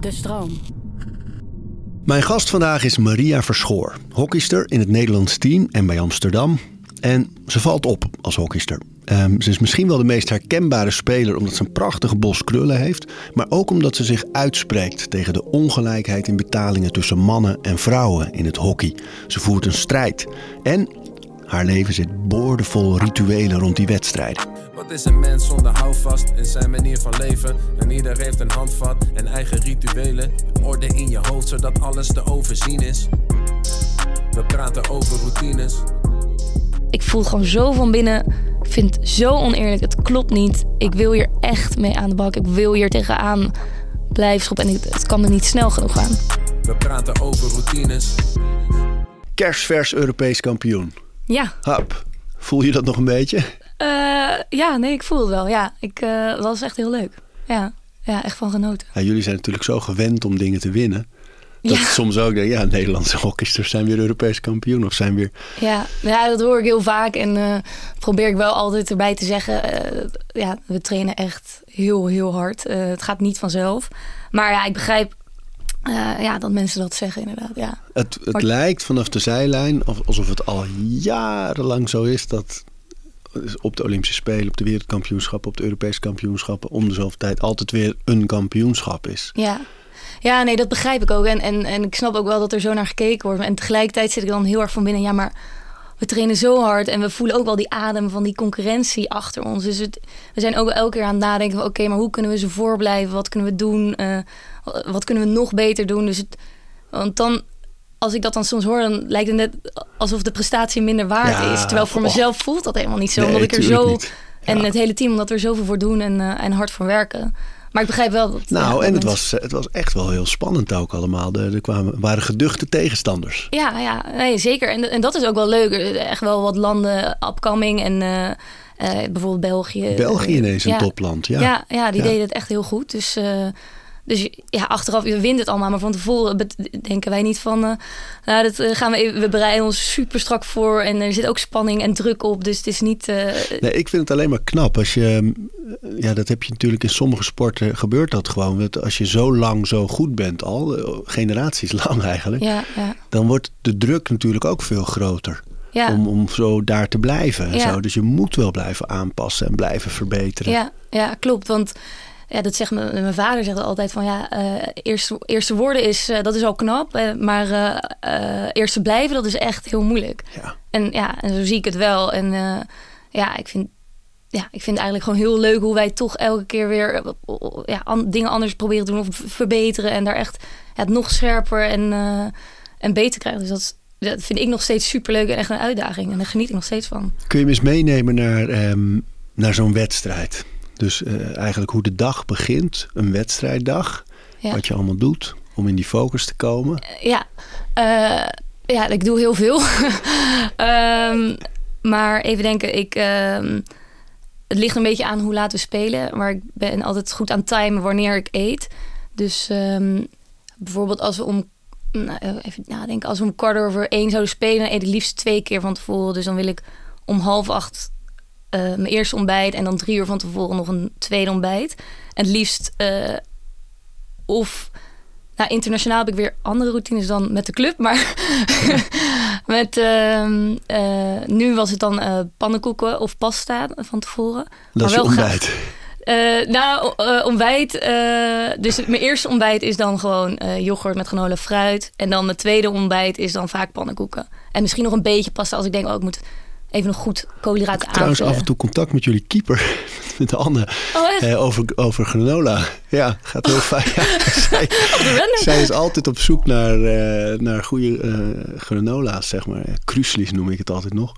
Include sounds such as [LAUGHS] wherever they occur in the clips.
De stroom. Mijn gast vandaag is Maria Verschoor, hockeyster in het Nederlands team en bij Amsterdam. En ze valt op als hockeyster. Ehm, ze is misschien wel de meest herkenbare speler omdat ze een prachtige bos krullen heeft, maar ook omdat ze zich uitspreekt tegen de ongelijkheid in betalingen tussen mannen en vrouwen in het hockey. Ze voert een strijd en haar leven zit boordevol rituelen rond die wedstrijden. Wat is een mens zonder houvast in zijn manier van leven? En ieder heeft een handvat en eigen rituelen. Orde in je hoofd zodat alles te overzien is. We praten over routines. Ik voel gewoon zo van binnen. Ik vind het zo oneerlijk. Het klopt niet. Ik wil hier echt mee aan de bak. Ik wil hier tegenaan blijven schoppen. En het kan er niet snel genoeg gaan. We praten over routines. Kerstvers Europees kampioen. Ja. Hap. Voel je dat nog een beetje? Uh, ja, nee, ik voel het wel. Ja, ik uh, was echt heel leuk. Ja, ja echt van genoten. Ja, jullie zijn natuurlijk zo gewend om dingen te winnen. Dat ja. soms ook denk ja, Nederlandse hockeysters zijn weer Europees kampioen of zijn weer... Ja, ja dat hoor ik heel vaak en uh, probeer ik wel altijd erbij te zeggen. ja, we trainen echt heel, heel hard. het gaat niet vanzelf. Maar ja, ik begrijp ja, dat mensen dat zeggen inderdaad, ja. Het, het lijkt vanaf de zijlijn alsof het al jarenlang zo is dat op de Olympische Spelen, op de wereldkampioenschappen, op de Europese kampioenschappen, om de zoveel tijd altijd weer een kampioenschap is. Ja. Ja, nee, dat begrijp ik ook. En, en, en ik snap ook wel dat er zo naar gekeken wordt. En tegelijkertijd zit ik dan heel erg van binnen. Ja, maar we trainen zo hard en we voelen ook wel die adem van die concurrentie achter ons. Dus het, we zijn ook elke keer aan het nadenken van oké, maar hoe kunnen we ze voorblijven? Wat kunnen we doen? Uh, wat kunnen we nog beter doen? Dus het, want dan, als ik dat dan soms hoor, dan lijkt het net alsof de prestatie minder waard is. Terwijl voor mezelf voelt dat helemaal niet zo. Nee, omdat ik er zo. Ja. En het hele team, omdat we er zoveel voor doen en, uh, en hard voor werken. Maar ik begrijp wel dat. Nou, ja, en het was, het was echt wel heel spannend ook allemaal. Er, er kwamen, waren geduchte tegenstanders. Ja, ja nee, zeker. En, en dat is ook wel leuk. Echt wel wat landen upcoming en. Uh, uh, bijvoorbeeld België. België ineens een topland, ja. Ja, ja die deden het echt heel goed. Dus dus ja, achteraf, je wint het allemaal. Maar van tevoren denken wij niet van... Uh, nou, dat uh, gaan we, even, we bereiden ons super strak voor. En er zit ook spanning en druk op. Dus het is niet... Uh, nee, ik vind het alleen maar knap. Als je... Ja, dat heb je natuurlijk in sommige sporten gebeurt dat gewoon. Als je zo lang zo goed bent al, generaties [LAUGHS] lang eigenlijk... Ja, ja. dan wordt de druk natuurlijk ook veel groter. Ja. Om, om zo daar te blijven. En zo. Dus je moet wel blijven aanpassen en blijven verbeteren. Ja, ja klopt. Want ja, dat zegt mijn, mijn vader zegt altijd van ja, uh, eerste, eerste woorden is, uh, dat is al knap. Uh, maar eerste blijven, dat is echt heel moeilijk. Ja. En ja, en zo zie ik het wel. En ja, ik vind, ja, ik vind het eigenlijk gewoon heel leuk hoe wij toch elke keer weer ja, an, dingen anders proberen te doen of verbeteren. En daar echt ja, het nog scherper en, en beter krijgen. Dus dat, dat vind ik nog steeds super leuk en echt een uitdaging. En daar geniet ik nog steeds van. Kun je me eens meenemen naar, um, naar zo'n wedstrijd? Dus uh, eigenlijk hoe de dag begint, een wedstrijddag. Ja. Wat je allemaal doet om in die focus te komen. Uh, ja, uh, ja, ik doe heel veel. um, [LAUGHS] maar even denken, ik, um, het ligt een beetje aan hoe laat we spelen. Maar ik ben altijd goed aan timen wanneer ik eet. Dus um, bijvoorbeeld als we om nou, even nadenken, als we om kwart over één zouden spelen, dan eet ik liefst twee keer van tevoren. Dus dan wil ik om half acht uh, mijn eerste ontbijt en dan drie uur van tevoren nog een tweede ontbijt. En het liefst uh, of nou, internationaal heb ik weer andere routines dan met de club, maar [LAUGHS] met uh, nu was het dan pannenkoeken of pasta van tevoren. Dat maar is ontbijt. nou, ontbijt. dus mijn eerste ontbijt is dan gewoon yoghurt met granola fruit. En dan mijn tweede ontbijt is dan vaak pannenkoeken. En misschien nog een beetje pasta als ik denk, oh, ik moet even nog goed koolhydraten aan. Trouwens, af en toe contact met jullie keeper, [LAUGHS] met Anne, oh, eh, over, over granola. Ja, gaat heel fijn. [LAUGHS] Ja, zij, Oh, zij, is altijd op zoek naar, uh, naar goede uh, granola's, zeg maar. Kruslies noem ik het altijd nog.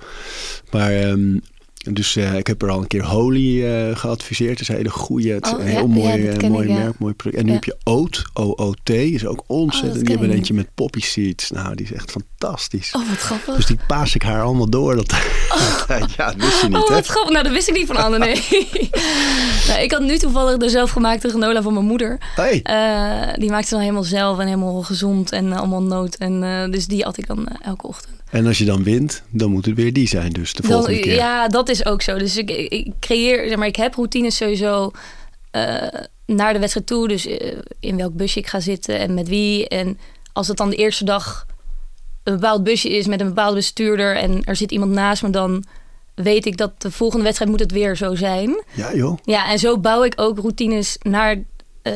Maar um, dus uh, ik heb er al een keer Holy uh, geadviseerd. Dat is een hele goede, het Oh, ja, heel mooi, ja, mooi ik, ja. merk, mooi product. En nu heb je Oat, O-O-T, is ook ontzettend. dat die ken hebben eentje met poppy seeds. Nou, die is echt fantastisch. Oh, wat grappig. Dus die paas ik haar allemaal door. Dat, [LAUGHS] ja, dat wist je niet, oh, hè? wat grappig. Nou, dat wist ik niet van Anne, nee. [LAUGHS] nou, ik had nu toevallig de zelfgemaakte granola van mijn moeder. Hey. Eh, die maakte ze dan helemaal zelf en helemaal gezond en eh, allemaal noot. En, eh, dus die at ik dan eh, elke ochtend. En als je dan wint, dan moet het weer die zijn. Dus de Dan- volgende keer. ja, dat is ook zo. Dus ik, ik, creëer, zeg maar, ik heb routines sowieso. eh, naar de wedstrijd toe. Dus eh, in welk busje ik ga zitten en met wie. En als het dan de eerste dag een bepaald busje is met een bepaalde bestuurder en er zit iemand naast me, dan weet ik dat de volgende wedstrijd moet het weer zo zijn. Ja, joh. Ja, en zo bouw ik ook routines naar eh,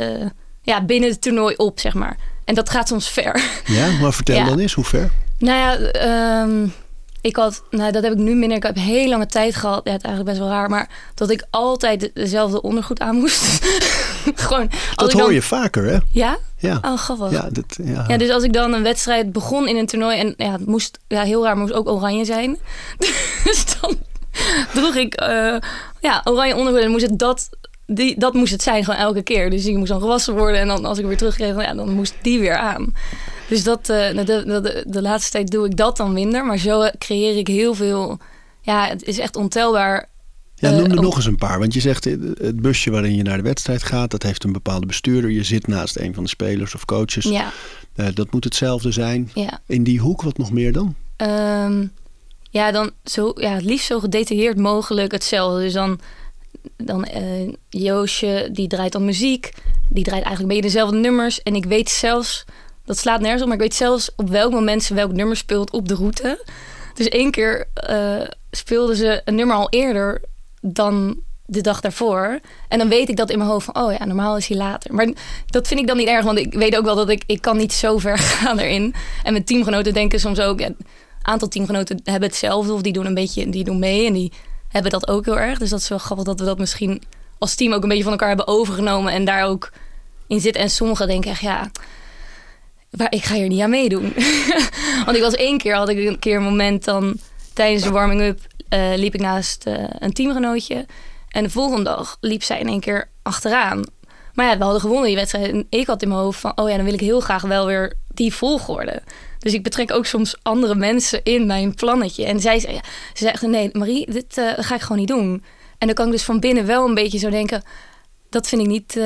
ja, binnen het toernooi op, zeg maar. En dat gaat soms ver. Ja, maar vertel [LAUGHS] Ja. dan eens, hoe ver? Nou ja, ehm, ik had, nou dat heb ik nu minder. Ik heb heel lange tijd gehad. Ja, het is eigenlijk best wel raar, maar dat ik altijd dezelfde ondergoed aan moest. [LAUGHS] Gewoon. Dat hoor dan- je vaker, hè? Ja? Ja. Oh, grappig. Ja, dat, ja. Ja, dus als ik dan een wedstrijd begon in een toernooi en ja, het moest ja, heel raar, moest ook oranje zijn. [LAUGHS] dus dan droeg ik eh, ja, oranje ondergoed en moest het dat, die, dat moest het zijn gewoon elke keer. Dus die moest dan gewassen worden en dan als ik weer terugkreeg, dan, ja, dan moest die weer aan. Dus dat, eh, de, de, de, de laatste tijd doe ik dat dan minder, maar zo creëer ik heel veel. Ja, het is echt ontelbaar. Ja, Eh, noem er nog eens een paar. Want je zegt, eh, het busje waarin je naar de wedstrijd gaat, dat heeft een bepaalde bestuurder. Je zit naast een van de spelers of coaches. Ja, dat moet hetzelfde zijn. ja. In die hoek, wat nog meer dan? Ehm, ja, dan zo, ja, het liefst zo gedetailleerd mogelijk hetzelfde. Dus dan, dan eh, Joosje, die draait dan muziek. Die draait eigenlijk beetje dezelfde nummers. En ik weet zelfs, dat slaat nergens op, maar ik weet zelfs op welk moment ze welk nummer speelt op de route. Dus één keer eh speelden ze een nummer al eerder dan de dag daarvoor. En dan weet ik dat in mijn hoofd van, oh ja, normaal is hij later. Maar dat vind ik dan niet erg, want ik weet ook wel dat ik, ik kan niet zo ver [LAUGHS] gaan erin. En mijn teamgenoten denken soms ook, een aantal teamgenoten hebben hetzelfde of die doen een beetje, die doen mee en die hebben dat ook heel erg. Dus dat is wel grappig dat we dat misschien als team ook een beetje van elkaar hebben overgenomen en daar ook in zitten. En sommigen denken echt, ja, maar ik ga hier niet aan meedoen. [LAUGHS] Want ik was één keer, had ik een keer een moment dan tijdens de warming-up eh, liep ik naast eh, een teamgenootje. En de volgende dag liep zij in één keer achteraan. Maar ja, we hadden gewonnen die wedstrijd. En ik had in mijn hoofd van, oh ja, dan wil ik heel graag wel weer die volgorde. Dus ik betrek ook soms andere mensen in mijn plannetje. En zij ze echt, nee Marie, dit eh, ga ik gewoon niet doen. En dan kan ik dus van binnen wel een beetje zo denken, dat vind ik niet, eh,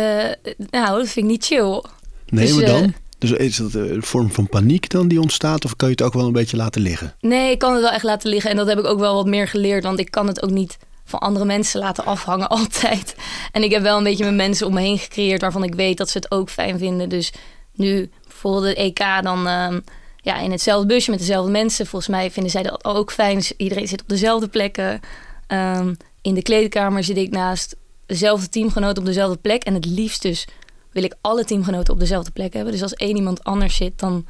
nou, dat vind ik niet chill. Nee, Dus, maar eh, dan? Dus is dat een vorm van paniek dan die ontstaat? Of kan je het ook wel een beetje laten liggen? Nee, ik kan het wel echt laten liggen. En dat heb ik ook wel wat meer geleerd. Want ik kan het ook niet van andere mensen laten afhangen [LAUGHS] altijd. En ik heb wel een beetje mijn mensen om me heen gecreëerd... waarvan ik weet dat ze het ook fijn vinden. Dus nu bijvoorbeeld de EK dan... ehm, ja, in hetzelfde busje met dezelfde mensen. Volgens mij vinden zij dat ook fijn. Dus iedereen zit op dezelfde plekken. Ehm, in de kleedkamer zit ik naast dezelfde teamgenoot op dezelfde plek. En het liefst dus wil ik alle teamgenoten op dezelfde plek hebben. Dus als één iemand anders zit, dan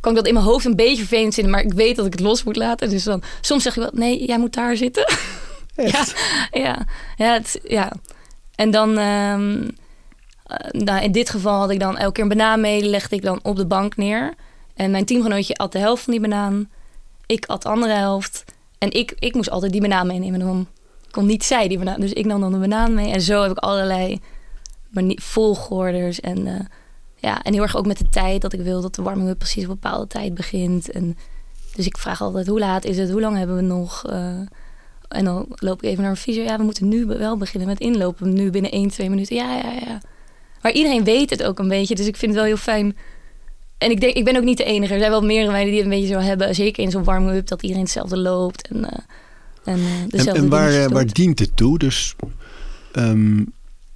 kan ik dat in mijn hoofd een beetje vervelend vinden. Maar ik weet dat ik het los moet laten. Dus dan soms zeg ik wel, nee, jij moet daar zitten. [LAUGHS] Echt? Ja, ja, ja, het, ja. En dan, ehm, eh, nou, in dit geval had ik dan elke keer een banaan mee, legde ik dan op de bank neer. En mijn teamgenootje at de helft van die banaan. Ik at de andere helft. En ik, ik moest altijd die banaan meenemen. Dan kon niet zij die banaan. Dus ik nam dan de banaan mee. En zo heb ik allerlei volgorders. En, eh, ja, en heel erg ook met de tijd. Dat ik wil dat de warming-up precies op een bepaalde tijd begint. En, dus ik vraag altijd, hoe laat is het? Hoe lang hebben we nog? Eh, en dan loop ik even naar een fysio. Ja, we moeten nu wel beginnen met inlopen. Nu binnen 1, 2 minuten. Ja, ja, ja. Maar iedereen weet het ook een beetje. Dus ik vind het wel heel fijn. En ik denk, ik ben ook niet de enige. Er zijn wel meerdere meiden die het een beetje zo hebben. Zeker in zo'n warming-up, dat iedereen hetzelfde loopt. En, eh, en, eh, En, dezelfde en waar, dingetjes eh, waar dient het toe? Dus, ehm,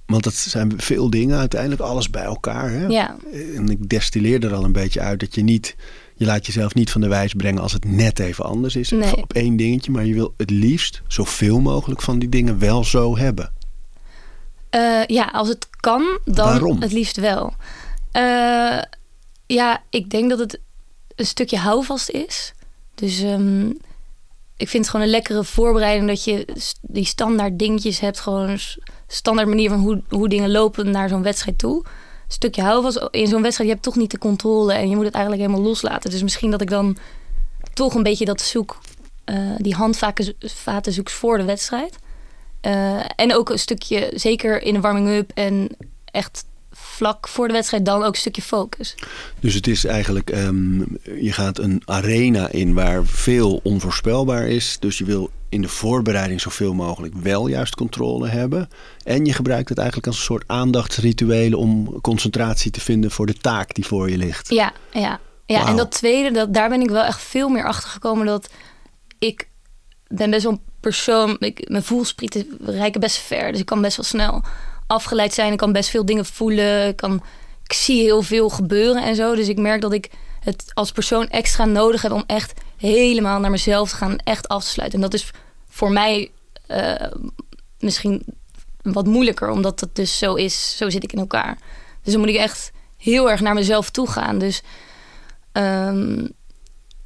want dat zijn veel dingen uiteindelijk, alles bij elkaar. Hè? Ja, En ik destilleer er al een beetje uit dat je niet... Je laat jezelf niet van de wijs brengen als het net even anders is. Nee. Op één dingetje. Maar je wil het liefst zoveel mogelijk van die dingen wel zo hebben. Ja, als het kan, dan Waarom? het liefst wel. Eh, ja, ik denk dat het een stukje houvast is. Dus ehm, ik vind het gewoon een lekkere voorbereiding dat je die standaard dingetjes hebt. Gewoon een standaard manier van hoe, hoe dingen lopen naar zo'n wedstrijd toe. Een stukje houvast. In zo'n wedstrijd, je hebt toch niet de controle en je moet het eigenlijk helemaal loslaten. Dus misschien dat ik dan toch een beetje dat zoek, eh, die handvaten vaten zoek voor de wedstrijd. Eh, en ook een stukje, zeker in de warming-up en echt vlak voor de wedstrijd, dan ook een stukje focus. Dus het is eigenlijk, ehm, je gaat een arena in waar veel onvoorspelbaar is. Dus je wil in de voorbereiding zoveel mogelijk wel juist controle hebben. En je gebruikt het eigenlijk als een soort aandachtsrituelen om concentratie te vinden voor de taak die voor je ligt. Ja, ja. ja en dat tweede, dat, daar ben ik wel echt veel meer achter gekomen dat ik ben best wel een persoon, ik, mijn voelsprieten reiken best ver, dus ik kan best wel snel. Afgeleid zijn. Ik kan best veel dingen voelen. Ik, kan, ik zie heel veel gebeuren en zo. Dus ik merk dat ik het als persoon extra nodig heb om echt helemaal naar mezelf te gaan. Echt af te sluiten. En dat is voor mij eh, misschien wat moeilijker, omdat het dus zo is. Zo zit ik in elkaar. Dus dan moet ik echt heel erg naar mezelf toe gaan. Dus, ehm,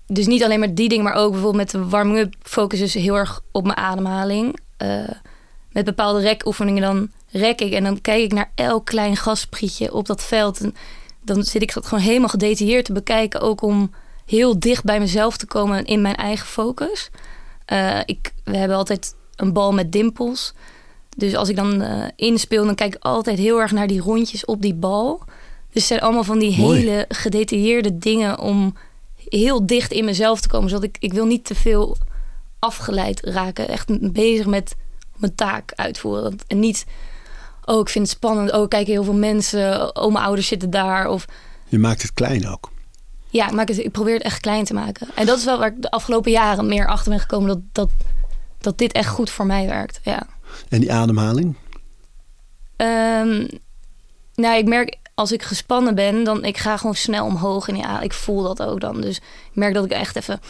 dus niet alleen maar die dingen, maar ook bijvoorbeeld met de warming-up focus dus heel erg op mijn ademhaling. Uh, met bepaalde rekoefeningen dan rek ik en dan kijk ik naar elk klein gasprietje op dat veld. En dan zit ik dat gewoon helemaal gedetailleerd te bekijken, ook om heel dicht bij mezelf te komen in mijn eigen focus. Uh, ik, we hebben altijd een bal met dimpels. Dus als ik dan uh, inspeel, dan kijk ik altijd heel erg naar die rondjes op die bal. Dus het zijn allemaal van die hele gedetailleerde dingen om heel dicht in mezelf te komen. Zodat ik, ik wil niet te veel afgeleid raken. Echt bezig met mijn taak uitvoeren. En niet, oh, ik vind het spannend. Oh, kijken heel veel mensen. Oh, mijn ouders zitten daar. Of... Je maakt het klein ook. Ja, ik, maak het, ik probeer het echt klein te maken. En dat is wel waar ik de afgelopen jaren meer achter ben gekomen. Dat, dat, dat dit echt goed voor mij werkt. Ja. En die ademhaling? Um, nou, ik merk als ik gespannen ben, dan ik ga gewoon snel omhoog. En ja, ik voel dat ook dan. Dus ik merk dat ik echt even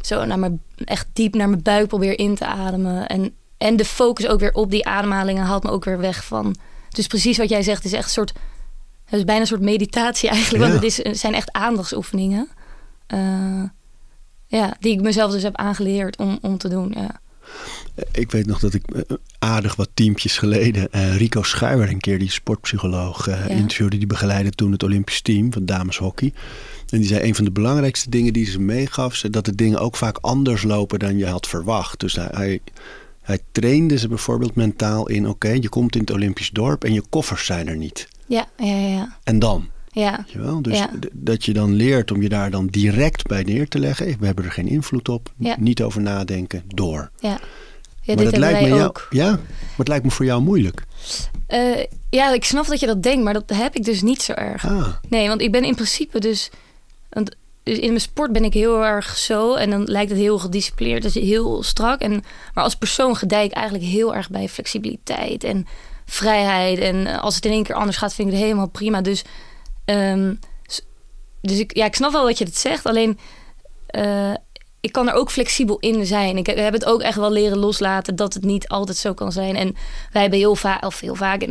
zo naar mijn, echt diep naar mijn buik probeer in te ademen. En, en de focus ook weer op die ademhalingen haalt me ook weer weg van. Dus precies wat jij zegt, is echt een soort. Het is bijna een soort meditatie eigenlijk. Want het, is, het zijn echt aandachtsoefeningen. Uh, ja, die ik mezelf dus heb aangeleerd om, om te doen. Ja. Ik weet nog dat ik eh, aardig wat teampjes geleden uh, Rico Schuiwer een keer die sportpsycholoog uh, interviewde. Die begeleidde toen het Olympisch team van dameshockey. En die zei een van de belangrijkste dingen die ze meegaf, dat de dingen ook vaak anders lopen dan je had verwacht. Dus hij, hij, trainde ze bijvoorbeeld mentaal in: oké, je komt in het Olympisch dorp en je koffers zijn er niet. Ja, ja, ja. En dan? Ja. Je wel? Dus dat je dan leert om je daar dan direct bij neer te leggen. We hebben er geen invloed op. Niet over nadenken. Door. Ja. Ja, maar dat lijkt me jou, Ja, maar het lijkt me voor jou moeilijk. Uh, ja, ik snap dat je dat denkt, maar dat heb ik dus niet zo erg. Ah. Nee, want ik ben in principe dus, want dus in mijn sport ben ik heel erg zo en dan lijkt het heel gedisciplineerd, dus heel strak. En, maar als persoon gedij ik eigenlijk heel erg bij flexibiliteit en vrijheid. En als het in één keer anders gaat, vind ik het helemaal prima. Dus Um, dus ik, ja, ik snap wel dat je het zegt. Alleen, uh, ik kan er ook flexibel in zijn. Ik heb, het ook echt wel leren loslaten dat het niet altijd zo kan zijn. En wij hebben heel vaak, of heel vaak,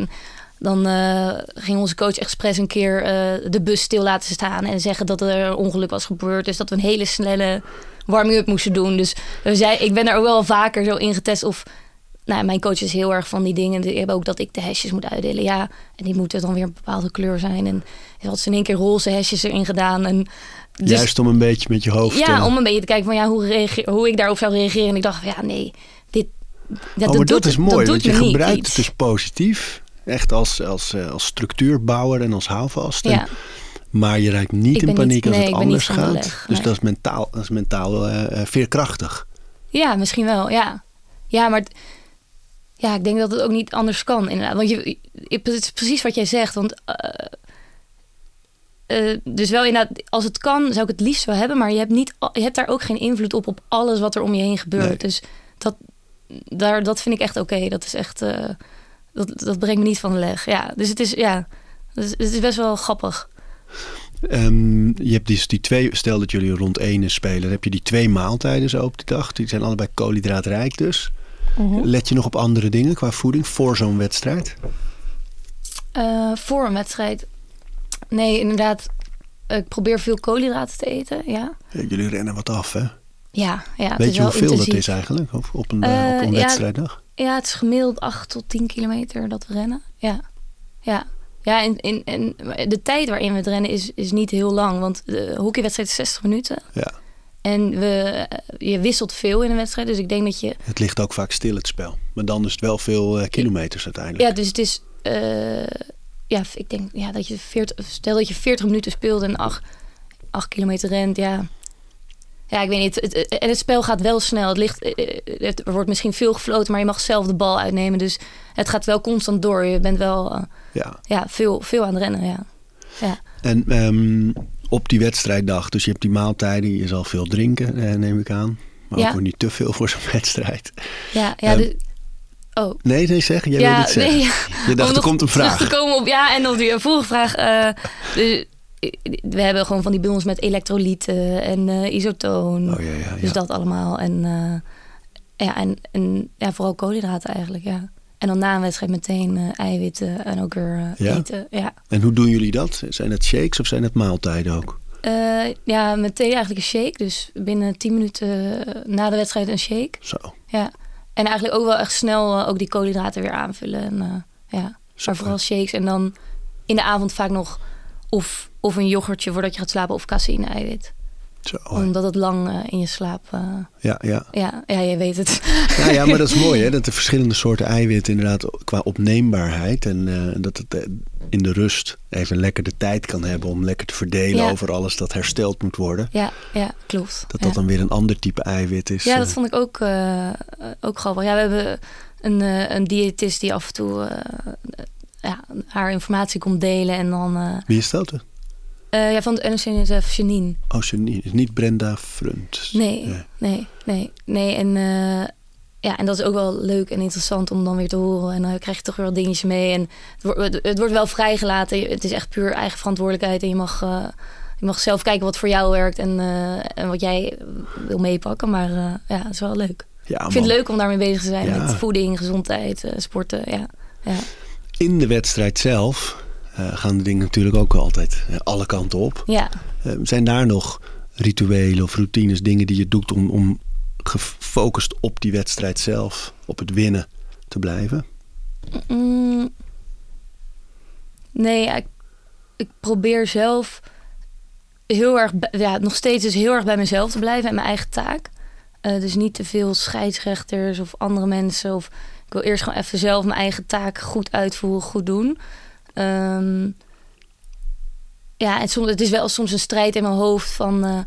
dan uh, ging onze coach expres een keer uh, de bus stil laten staan en zeggen dat er een ongeluk was gebeurd. Dus dat we een hele snelle warming-up moesten doen. Dus we zei, ik ben er ook wel vaker zo ingetest of nou, mijn coach is heel erg van die dingen. Die hebben ook dat ik de hesjes moet uitdelen. Ja, en die moeten dan weer een bepaalde kleur zijn. En had ze in één keer roze hesjes erin gedaan. En dus, Juist om een beetje met je hoofd... Ja, om een beetje te kijken van ja, hoe, reageer, hoe ik daarop zou reageren. En ik dacht ja, nee, dit... Dat, oh, maar dat, is mooi, dat want je gebruikt het dus positief. Echt als, als, eh, als structuurbouwer en als houvast. Ja. Maar je raakt niet in paniek als het anders gaat. dus dat is mentaal, dat is mentaal uh, veerkrachtig. Ja, misschien wel, ja. Ja, maar ja, ik denk dat het ook niet anders kan, inderdaad. Want je, het is precies wat jij zegt. Want uh, dus wel inderdaad, als het kan, zou ik het liefst wel hebben. Maar je hebt, niet, je hebt daar ook geen invloed op, op alles wat er om je heen gebeurt. Dus dat, daar, dat vind ik echt oké. Dat is echt, dat, dat brengt me niet van de leg. Ja, dus het is, ja, dus het is best wel grappig. Um, je hebt dus die twee, stel dat jullie rond één spelen, heb je die twee maaltijden zo op de dag. Die zijn allebei koolhydraatrijk dus. Mhm. Let je nog op andere dingen qua voeding voor zo'n wedstrijd? Uh, voor een wedstrijd? Nee, inderdaad. Ik probeer veel koolhydraten te eten, ja. jullie rennen wat af, hè? Ja, ja. Weet je hoeveel dat is eigenlijk op, op een, uh, op een wedstrijddag? Ja, het is gemiddeld 8 tot 10 kilometer dat we rennen. Ja, ja. Ja, en, en, en de tijd waarin we het rennen is, is niet heel lang. Want de hockeywedstrijd is 60 minuten. Ja. En we, je wisselt veel in een wedstrijd. Dus ik denk dat je. Het ligt ook vaak stil, het spel. Maar dan is het wel veel uh, kilometers uiteindelijk. Ja, dus het is. Uh, ja, ik denk ja, dat je 40. Stel dat je 40 minuten speelt en 8, 8 kilometer rent. Ja. Ja, ik weet niet. Het, en het spel gaat wel snel. Het ligt, eh, het, er wordt misschien veel gefloten, maar je mag zelf de bal uitnemen. Dus het gaat wel constant door. Je bent wel uh, ja. Ja, veel, veel aan het rennen. Ja. Ja. En um, op die wedstrijddag. Dus je hebt die maaltijden, je zal veel drinken, eh, neem ik aan. Maar ook niet te veel voor zo'n [LAUGHS] wedstrijd. Ja, ja. Um, Oh. Nee, nee, zeg. Jij wil niet zeggen. nee, Je dacht, er komt een vraag. te komen op, ja, en op die vorige vraag. eh, dus, eh, we hebben gewoon van die bundels met elektrolyten en eh, isotoon. Oh ja, ja, Dus dat allemaal. En, eh, ja, en, en ja, vooral koolhydraten eigenlijk, ja. En dan na een wedstrijd meteen eh, eiwitten en ook weer Ja? eten. Ja. En hoe doen jullie dat? Zijn het shakes of zijn het maaltijden ook? Ja, meteen eigenlijk een shake. Dus binnen 10 minuten na de wedstrijd een shake. Zo. Ja. En eigenlijk ook wel echt snel ook die koolhydraten weer aanvullen. En, ja. Zo. Maar vooral shakes. En dan in de avond vaak nog of, of een yoghurtje voordat je gaat slapen of caseïne eiwit. Zo. Omdat het lang eh, in je slaap... eh, Ja, ja. ja, ja, je weet het. Ja, ja, maar dat is mooi hè. [LAUGHS] Dat de verschillende soorten eiwitten inderdaad qua opneembaarheid. En eh, dat het in de rust even lekker de tijd kan hebben om lekker te verdelen Ja. over alles dat hersteld moet worden. ja, ja, klopt. Dat ja. dat dan weer een ander type eiwit is. Ja, dat vond ik ook, ook grappig. Ja, we hebben een, een diëtist die af en toe ja, haar informatie komt delen. En dan Wie is dat? Eh, ja, van het NOC-NSF, Janine. Oh, Janine. Is niet Brenda Frunt. Nee, Ja. nee, nee, nee. En, eh, ja, en dat is ook wel leuk en interessant om dan weer te horen. En dan krijg je toch weer wat dingetjes mee. En het wordt, het- het wordt wel vrijgelaten. Het is echt puur eigen verantwoordelijkheid. En je mag, eh, je mag zelf kijken wat voor jou werkt en, eh, en wat jij wil meepakken. Maar eh, ja, het is wel leuk. Ja, Ik vind het leuk om daarmee bezig te zijn. Ja. Met voeding, gezondheid, eh, sporten. Ja. Ja. In de wedstrijd zelf eh, gaan de dingen natuurlijk ook altijd eh, alle kanten op. ja. Eh, zijn daar nog rituelen of routines, dingen die je doet om, om gefocust op die wedstrijd zelf, op het winnen te blijven? Mm, nee, ik, ik probeer zelf heel erg, ja, nog steeds dus heel erg bij mezelf te blijven en mijn eigen taak. Eh, dus niet te veel scheidsrechters of andere mensen. Of ik wil eerst gewoon even zelf mijn eigen taak goed uitvoeren, goed doen. Ehm, ja, en soms, het is wel soms een strijd in mijn hoofd van... eh,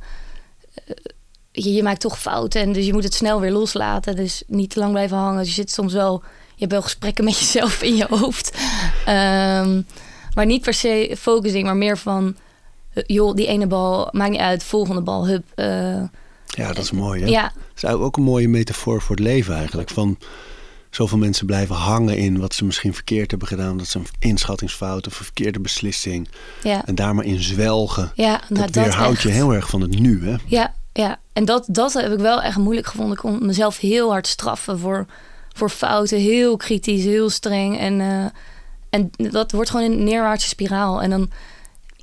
je, je maakt toch fouten en dus je moet het snel weer loslaten. Dus niet te lang blijven hangen. Dus je zit soms wel... Je hebt wel gesprekken met [LAUGHS] jezelf in je hoofd. Ehm, maar niet per se focusing, maar meer van... eh, joh, die ene bal, maakt niet uit. Volgende bal, hup. eh, Ja, dat is mooi hè? ja, Dat is ook een mooie metafoor voor het leven eigenlijk. Van zoveel mensen blijven hangen in wat ze misschien verkeerd hebben gedaan. Dat ze een inschattingsfout of een verkeerde beslissing. ja, En daar maar in zwelgen. ja. Nou, dat weerhoudt je heel erg van het nu hè? Ja, ja. En dat, dat heb ik wel echt moeilijk gevonden. Ik kon mezelf heel hard straffen voor, voor fouten. Heel kritisch, heel streng. En, eh, en dat wordt gewoon een neerwaartse spiraal. En dan,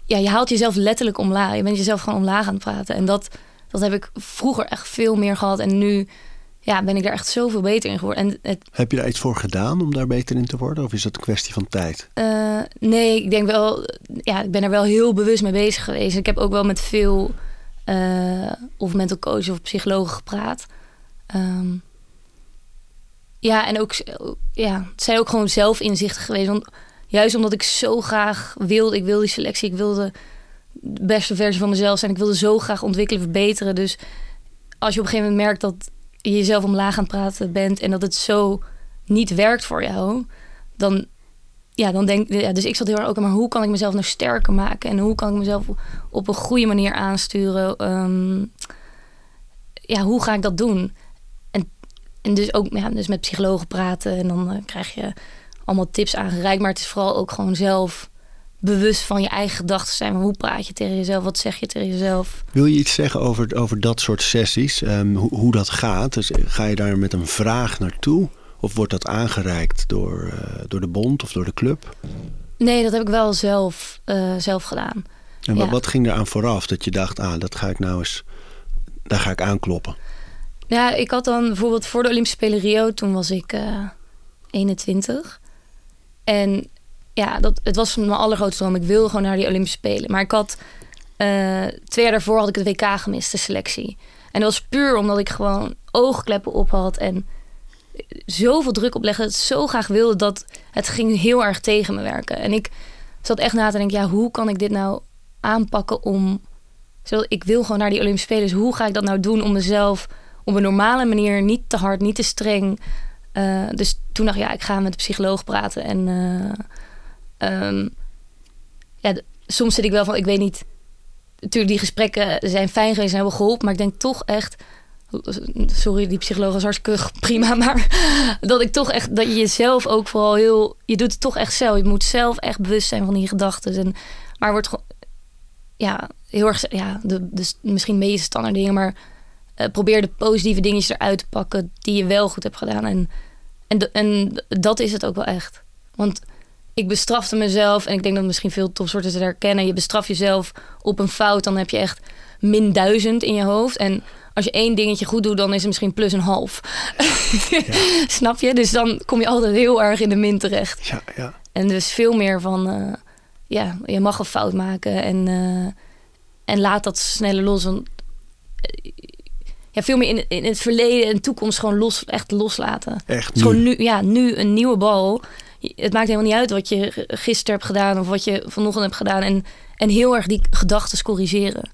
ja, je haalt jezelf letterlijk omlaag. Je bent jezelf gewoon omlaag aan het praten. En dat, dat heb ik vroeger echt veel meer gehad. En nu ja, ben ik daar echt zoveel beter in geworden. En het, Heb je daar iets voor gedaan om daar beter in te worden? Of is dat een kwestie van tijd? Eh, nee, ik denk wel, ja, ik ben er wel heel bewust mee bezig geweest. Ik heb ook wel met veel eh, of mental coaches of psychologen gepraat. Ehm, ja, en ook, ja, het zijn ook gewoon zelfinzichten geweest. Want juist omdat ik zo graag wilde, ik wilde die selectie, ik wilde de beste versie van mezelf zijn. Ik wilde zo graag ontwikkelen, verbeteren. Dus als je op een gegeven moment merkt dat je jezelf omlaag aan het praten bent en dat het zo niet werkt voor jou, dan ja, dan denk dus ik zat heel erg ook, maar hoe kan ik mezelf nou sterker maken en hoe kan ik mezelf op een goede manier aansturen? Ehm, ja, hoe ga ik dat doen? En, en dus ook ja, dus met psychologen praten en dan eh, krijg je allemaal tips aangereikt, maar het is vooral ook gewoon zelf bewust van je eigen gedachten zijn. Hoe praat je tegen jezelf? Wat zeg je tegen jezelf? Wil je iets zeggen over, over dat soort sessies? Ehm, hoe, hoe dat gaat? Dus ga je daar met een vraag naartoe? Of wordt dat aangereikt door, eh, door de bond of door de club? Nee, dat heb ik wel zelf, eh, zelf gedaan. En wat, Ja. wat ging er aan vooraf dat je dacht, ah, dat ga ik nou eens, daar ga ik aankloppen? Ja, ik had dan bijvoorbeeld voor de Olympische Spelen Rio, toen was ik eh 21. En ja, dat, het was mijn allergrootste droom. Ik wilde gewoon naar die Olympische Spelen. Maar ik had eh, twee jaar daarvoor had ik het WK gemist, de selectie. En dat was puur omdat ik gewoon oogkleppen op had en zoveel druk oplegde. Het zo graag wilde dat het ging heel erg tegen me werken. En ik zat echt na te denken, ja, hoe kan ik dit nou aanpakken om... Zodat ik wil gewoon naar die Olympische Spelen. Dus hoe ga ik dat nou doen om mezelf op een normale manier, niet te hard, niet te streng. Eh, dus toen dacht ik, ja, ik ga met de psycholoog praten. En eh, ehm, ja, soms zit ik wel van, ik weet niet. Natuurlijk, die gesprekken zijn fijn geweest en hebben geholpen. Maar ik denk toch echt, sorry, die psycholoog is hartstikke [LAUGHS] prima, maar dat ik toch echt, dat je jezelf ook vooral heel, je doet het toch echt zelf. Je moet zelf echt bewust zijn van die gedachten. En, maar wordt gewoon, ja, heel erg, ja, de, misschien meest standaard dingen, maar uh, probeer de positieve dingetjes eruit te pakken die je wel goed hebt gedaan. En, en, en dat is het ook wel echt. Want ik bestrafte mezelf en ik denk dat misschien veel topsoorten het herkennen. Je bestraft jezelf op een fout, dan heb je echt min duizend in je hoofd. En als je één dingetje goed doet, dan is het misschien plus een half. [LAUGHS] Snap je? Dus dan kom je altijd heel erg in de min terecht. Ja, ja. En dus veel meer van, uh, ja, je mag een fout maken en, uh, en laat dat sneller los. Want, uh, ja, veel meer in, in het verleden en toekomst gewoon los, echt loslaten. Echt nu. Gewoon nu, ja, nu een nieuwe bal. Het maakt helemaal niet uit wat je gisteren hebt gedaan of wat je vanochtend hebt gedaan. En en heel erg die gedachten corrigeren.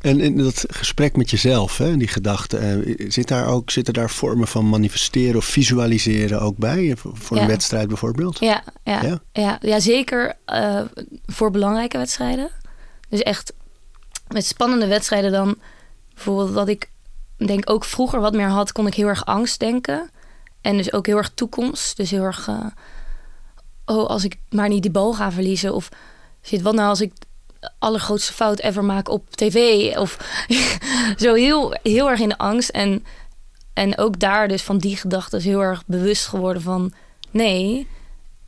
En in dat gesprek met jezelf, hè, die gedachten, eh, zit daar ook, zitten daar vormen van manifesteren of visualiseren ook bij? Voor een wedstrijd bijvoorbeeld? Ja, ja, ja. ja, ja zeker uh, voor belangrijke wedstrijden. Dus echt met spannende wedstrijden dan bijvoorbeeld wat ik denk ook vroeger wat meer had, kon ik heel erg angst denken. En dus ook heel erg toekomst. Dus heel erg, uh, oh, als ik maar niet die bal ga verliezen. Of zit wat nou als ik allergrootste fout ever maken op tv. Of [LAUGHS] zo heel, heel erg in de angst. En, en ook daar dus van die gedachten heel erg bewust geworden van nee.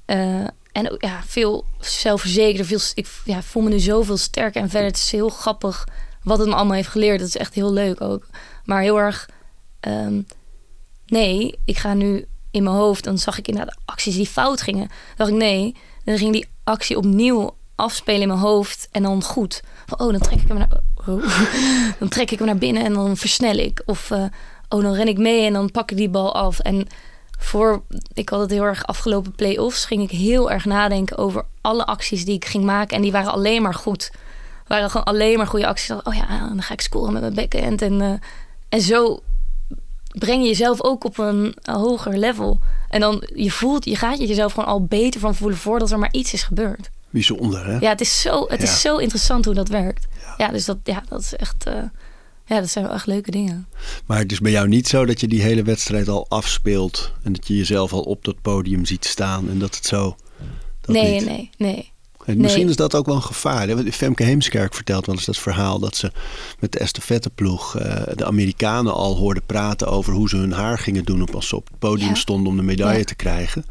Uh, en ook ja, veel zelfverzekerder. Veel, ik ja, voel me nu zoveel sterker en verder. Het is heel grappig wat het me allemaal heeft geleerd. Dat is echt heel leuk ook. Maar heel erg um, nee, ik ga nu in mijn hoofd. Dan zag ik inderdaad acties die fout gingen. Dan dacht ik nee. Dan ging die actie opnieuw afspelen in mijn hoofd en dan goed. oh, dan trek ik hem naar, oh, [LAUGHS] dan trek ik hem naar binnen en dan versnel ik. Of uh, oh, dan ren ik mee en dan pak ik die bal af. En voor, ik had het heel erg afgelopen play-offs, ging ik heel erg nadenken over alle acties die ik ging maken. En die waren alleen maar goed. Waren gewoon alleen maar goede acties. Oh ja, dan ga ik scoren met mijn backhand. En, uh, en zo breng je jezelf ook op een, een, hoger level. En dan je voelt, je gaat jezelf gewoon al beter van voelen voordat er maar iets is gebeurd bijzonder. Hè? Ja, het is zo, het is zo interessant hoe dat werkt. Ja, dus dat, ja, dat is echt. Uh, ja, dat zijn wel echt leuke dingen. Maar het is bij jou niet zo dat je die hele wedstrijd al afspeelt en dat je jezelf al op dat podium ziet staan en dat het zo. Dat nee, niet. nee, nee. En misschien is dat ook wel een gevaar. Femke Heemskerk vertelt wel eens dat verhaal dat ze met de estafetteploeg uh, de Amerikanen al hoorden praten over hoe ze hun haar gingen doen op als ze op het podium stonden om de medaille te krijgen.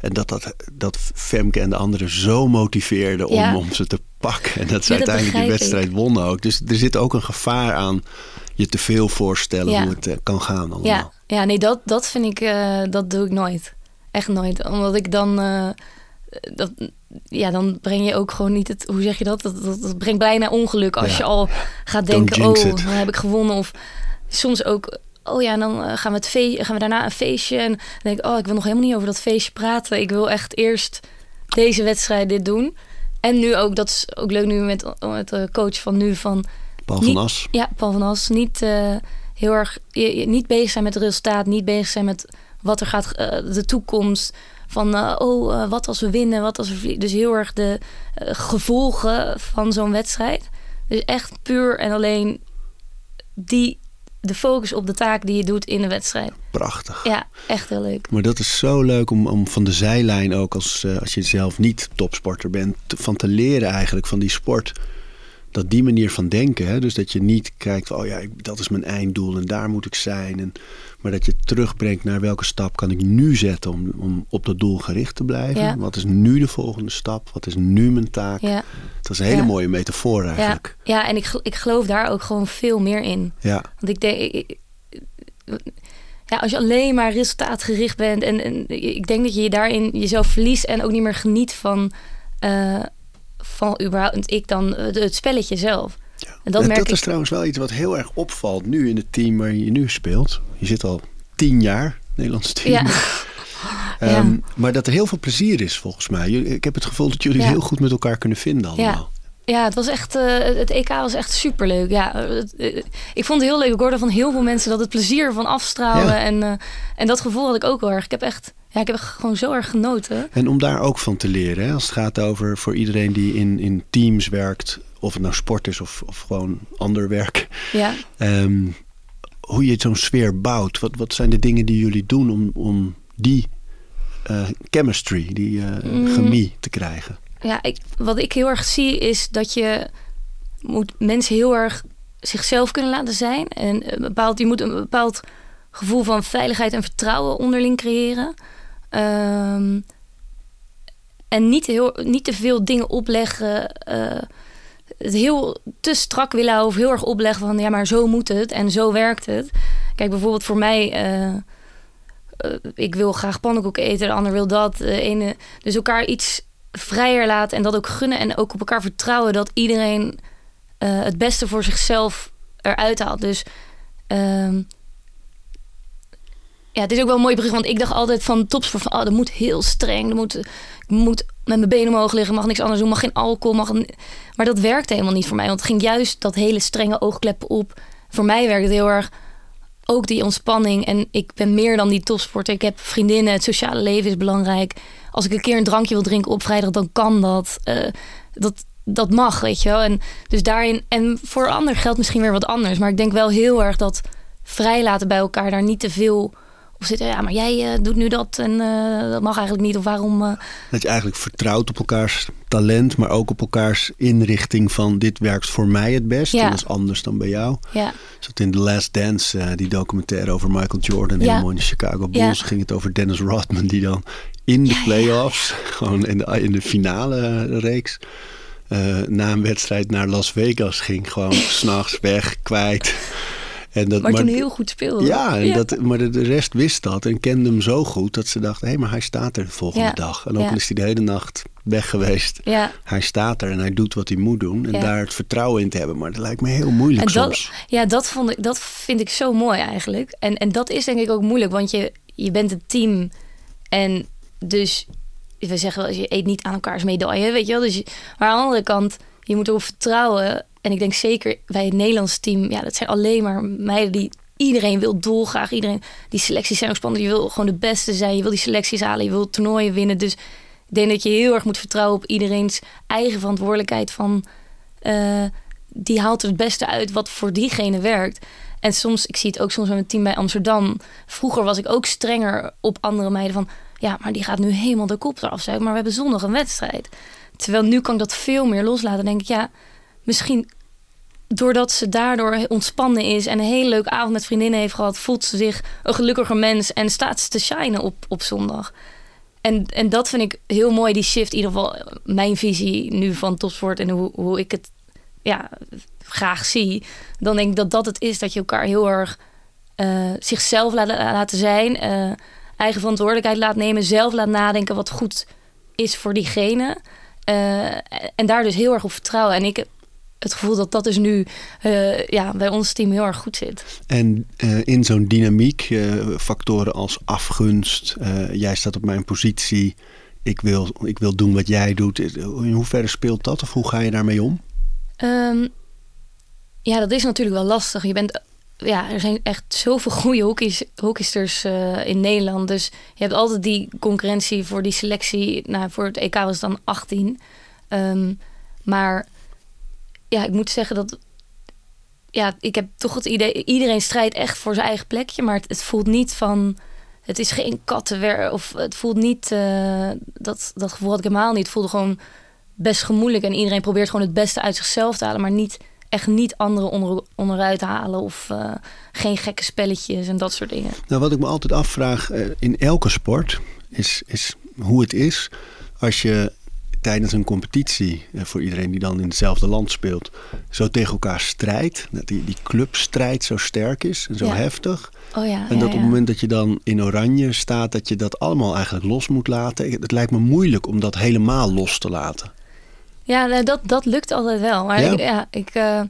En dat, dat, dat Femke en de anderen zo motiveerden om, om ze te pakken. En dat ze uiteindelijk die wedstrijd wonnen ook. Dus er zit ook een gevaar aan je te veel voorstellen hoe het uh, kan gaan allemaal. Ja, ja nee, dat, dat vind ik, uh, dat doe ik nooit. Echt nooit. Omdat ik dan... Dat, ja, dan breng je ook gewoon niet het. Hoe zeg je dat? Dat, dat, brengt bijna ongeluk als je al gaat denken: oh, dan heb ik gewonnen. Of soms ook oh ja, en dan eh, gaan we, het feest, gaan we daarna een feestje. En dan denk ik, oh, ik wil nog helemaal niet over dat feestje praten. Ik wil echt eerst deze wedstrijd dit doen. En nu ook, dat is ook leuk nu met, met de coach van nu van... Paul van As. Ja, Paul van As. Niet uh, heel erg, je, niet bezig zijn met het resultaat. Niet bezig zijn met wat er gaat, uh, de toekomst. Van, oh, wat als we winnen, wat als we vliegen. Dus heel erg de gevolgen van zo'n wedstrijd. Dus echt puur en alleen die de focus op de taak die je doet in de wedstrijd. Prachtig. Ja, echt heel leuk. Maar dat is zo leuk om, om van de zijlijn ook als, als je zelf niet topsporter bent, van te leren eigenlijk van die sport dat die manier van denken, hè, dus dat je niet kijkt oh ja, dat is mijn einddoel en daar moet ik zijn. En, maar dat je terugbrengt naar welke stap kan ik nu zetten om, om op dat doel gericht te blijven. Wat is nu de volgende stap? Wat is nu mijn taak? Ja. Dat is een hele mooie metafoor eigenlijk. Ja, ja en ik, ik geloof daar ook gewoon veel meer in. Ja. Want ik denk, ja, als je alleen maar resultaatgericht bent en, en ik denk dat je je daarin jezelf verliest en ook niet meer geniet van... Uh, van überhaupt ik dan het spelletje zelf. Ja. En dat, merk dat is trouwens wel iets wat heel erg opvalt nu in het team waar je nu speelt. Je zit al tien jaar, Nederlands team. Ja. [LAUGHS] Ehm, maar dat er heel veel plezier is volgens mij. Ik heb het gevoel dat jullie heel goed met elkaar kunnen vinden allemaal. Ja, het was echt. Uh, het EK was echt superleuk. Ja, uh, ik vond het heel leuk. Ik hoorde van heel veel mensen dat het plezier van afstralen. En, uh, en dat gevoel had ik ook wel erg. Ik heb echt. Ja, ik heb gewoon zo erg genoten. En om daar ook van te leren, hè, als het gaat over voor iedereen die in, in teams werkt, of het nou sport is of, of gewoon ander werk. Ja. Um, hoe je zo'n sfeer bouwt. Wat, wat zijn de dingen die jullie doen om, om die uh, chemistry, die uh, chemie te krijgen? Ja, ik, wat ik heel erg zie is dat je moet mensen heel erg zichzelf kunnen laten zijn. En een bepaald, je moet een bepaald gevoel van veiligheid en vertrouwen onderling creëren. Um, en niet, heel, niet te veel dingen opleggen. Uh, het heel te strak willen houden of heel erg opleggen van ja, maar zo moet het en zo werkt het. Kijk, bijvoorbeeld voor mij, uh, ik wil graag pannenkoek eten, de ander wil dat. De ene, dus elkaar iets vrijer laten en dat ook gunnen en ook op elkaar vertrouwen dat iedereen het beste voor zichzelf eruit haalt. Dus ehm, ja, het is ook wel een mooi begin, want ik dacht altijd van topsport van, oh, dat moet heel streng, dat moet, ik moet met mijn benen omhoog liggen, mag niks anders doen, mag geen alcohol, mag maar dat werkte helemaal niet voor mij, want het ging juist dat hele strenge oogkleppen op. Voor mij werkt het heel erg ook die ontspanning en ik ben meer dan die topsporter. Ik heb vriendinnen, het sociale leven is belangrijk. Als ik een keer een drankje wil drinken op vrijdag, dan kan dat. Uh, dat, dat mag, weet je wel. En dus daarin, en voor ander geldt misschien weer wat anders, maar ik denk wel heel erg dat vrijlaten bij elkaar daar niet te veel of zitten, ja, maar jij uh, doet nu dat en uh, dat mag eigenlijk niet. Of waarom? Uh... Dat je eigenlijk vertrouwt op elkaars talent, maar ook op elkaars inrichting van dit werkt voor mij het best. Ja. En dat is anders dan bij jou. Ja. Zat in The Last Dance, die documentaire over Michael Jordan, ja. helemaal in de Chicago Bulls, ging het over Dennis Rodman, die dan in de playoffs, [LAUGHS] gewoon in de, in de finale reeks, na een wedstrijd naar Las Vegas ging. Gewoon [LAUGHS] s'nachts weg, kwijt. En dat, maar, toen heel goed speelde. Ja, en Dat, maar de, rest wist dat en kende hem zo goed dat ze dachten: hé, hey, maar hij staat er de volgende dag. En ook al is hij de hele nacht weg geweest. Hij staat er en hij doet wat hij moet doen. En daar het vertrouwen in te hebben. Maar dat lijkt me heel moeilijk en dat, soms. Ja, dat, vond ik, dat vind ik zo mooi eigenlijk. En, en dat is denk ik ook moeilijk, want je, je bent een team. En dus, we zeggen wel, je eet niet aan elkaars medaille, weet je wel. Dus maar aan de andere kant, je moet erop vertrouwen en ik denk zeker bij het Nederlands team, ja, dat zijn alleen maar meiden die iedereen wil dolgraag. Iedereen, die selecties zijn ook spannend. Je wil gewoon de beste zijn. Je wil die selecties halen. Je wil toernooien winnen. Dus ik denk dat je heel erg moet vertrouwen op iedereen's eigen verantwoordelijkheid. Van uh, die haalt het beste uit wat voor diegene werkt. En soms, ik zie het ook soms met mijn team bij Amsterdam. Vroeger was ik ook strenger op andere meiden van ja, maar die gaat nu helemaal de kop eraf. Maar we hebben zondag een wedstrijd. Terwijl nu kan ik dat veel meer loslaten. denk ik, ja, misschien doordat ze daardoor ontspannen is en een hele leuke avond met vriendinnen heeft gehad, voelt ze zich een gelukkiger mens en staat ze te shinen op, op zondag. En, en dat vind ik heel mooi, die shift, in ieder geval mijn visie nu van topsport en hoe, hoe ik het ja, graag zie. Dan denk ik dat dat het is, dat je elkaar heel erg uh, zichzelf laat, laten zijn, eigen verantwoordelijkheid laat nemen, zelf laat nadenken wat goed is voor diegene. En daar dus heel erg op vertrouwen. En ik het gevoel dat dat dus nu uh, ja, bij ons team heel erg goed zit. En uh, in zo'n dynamiek, uh, factoren als afgunst, jij staat op mijn positie, ik wil, ik wil doen wat jij doet. In hoeverre speelt dat of hoe ga je daarmee om? Um, ja, dat is natuurlijk wel lastig. Je bent, ja, er zijn echt zoveel goede hockeys, hockeysters in Nederland. Dus je hebt altijd die concurrentie voor die selectie. Nou, voor het EK was het dan 18. Um, ehm, maar ja, ik moet zeggen dat. Ja, ik heb toch het idee. Iedereen strijdt echt voor zijn eigen plekje. Maar het, het voelt niet van. Het is geen kattenwer. Of het voelt niet. Uh, dat, dat gevoel had ik helemaal niet. Het voelde gewoon best gemoeilijk. En iedereen probeert gewoon het beste uit zichzelf te halen. Maar niet echt niet anderen onder, onderuit halen. Of uh, geen gekke spelletjes en dat soort dingen. Nou, wat ik me altijd afvraag uh, in elke sport. Is, is hoe het is als je tijdens een competitie, eh, voor iedereen die dan in hetzelfde land speelt, zo tegen elkaar strijdt. Dat die, die clubstrijd zo sterk is en zo heftig. Oh ja, en dat op het moment dat je dan in oranje staat, dat je dat allemaal eigenlijk los moet laten. Het lijkt me moeilijk om dat helemaal los te laten. Ja, nou, dat, dat lukt altijd wel. Maar ja, ik, ja, ik uh,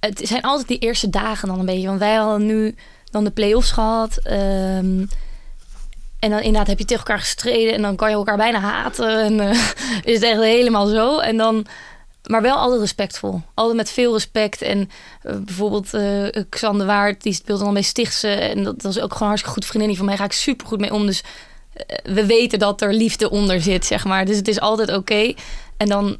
het zijn altijd die eerste dagen dan een beetje. Want wij hadden nu dan de play-offs gehad. Um, en dan inderdaad heb je tegen elkaar gestreden en dan kan je elkaar bijna haten. En uh, [LAUGHS] is het echt helemaal zo. En dan, maar wel altijd respectvol. Altijd met veel respect. En uh, bijvoorbeeld uh, Xander Waard, die speelt dan bij Stichtse. En dat, is ook gewoon een hartstikke goed vriendin. Van mij ga ik super goed mee om. Dus we weten dat er liefde onder zit, zeg maar. Dus het is altijd oké. En dan,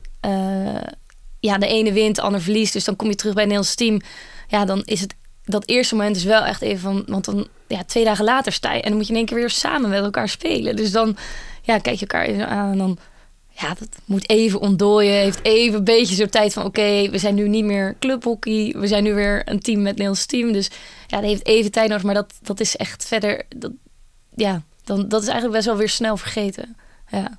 ja, de ene wint, de ander verliest. Dus dan kom je terug bij het Nederlands team. Ja, dan is het dat eerste moment is wel echt even van... Want dan, ja, twee dagen later sta je... En dan moet je in één keer weer samen met elkaar spelen. Dus dan, ja, kijk je elkaar even aan en dan... Ja, dat moet even ontdooien. Heeft even een beetje zo'n tijd van... Oké, we zijn nu niet meer clubhockey. We zijn nu weer een team met Nederlands team. Dus ja, dat heeft even tijd nodig. Maar dat, dat is echt verder... Dat, ja, dan, dat is eigenlijk best wel weer snel vergeten. Ja.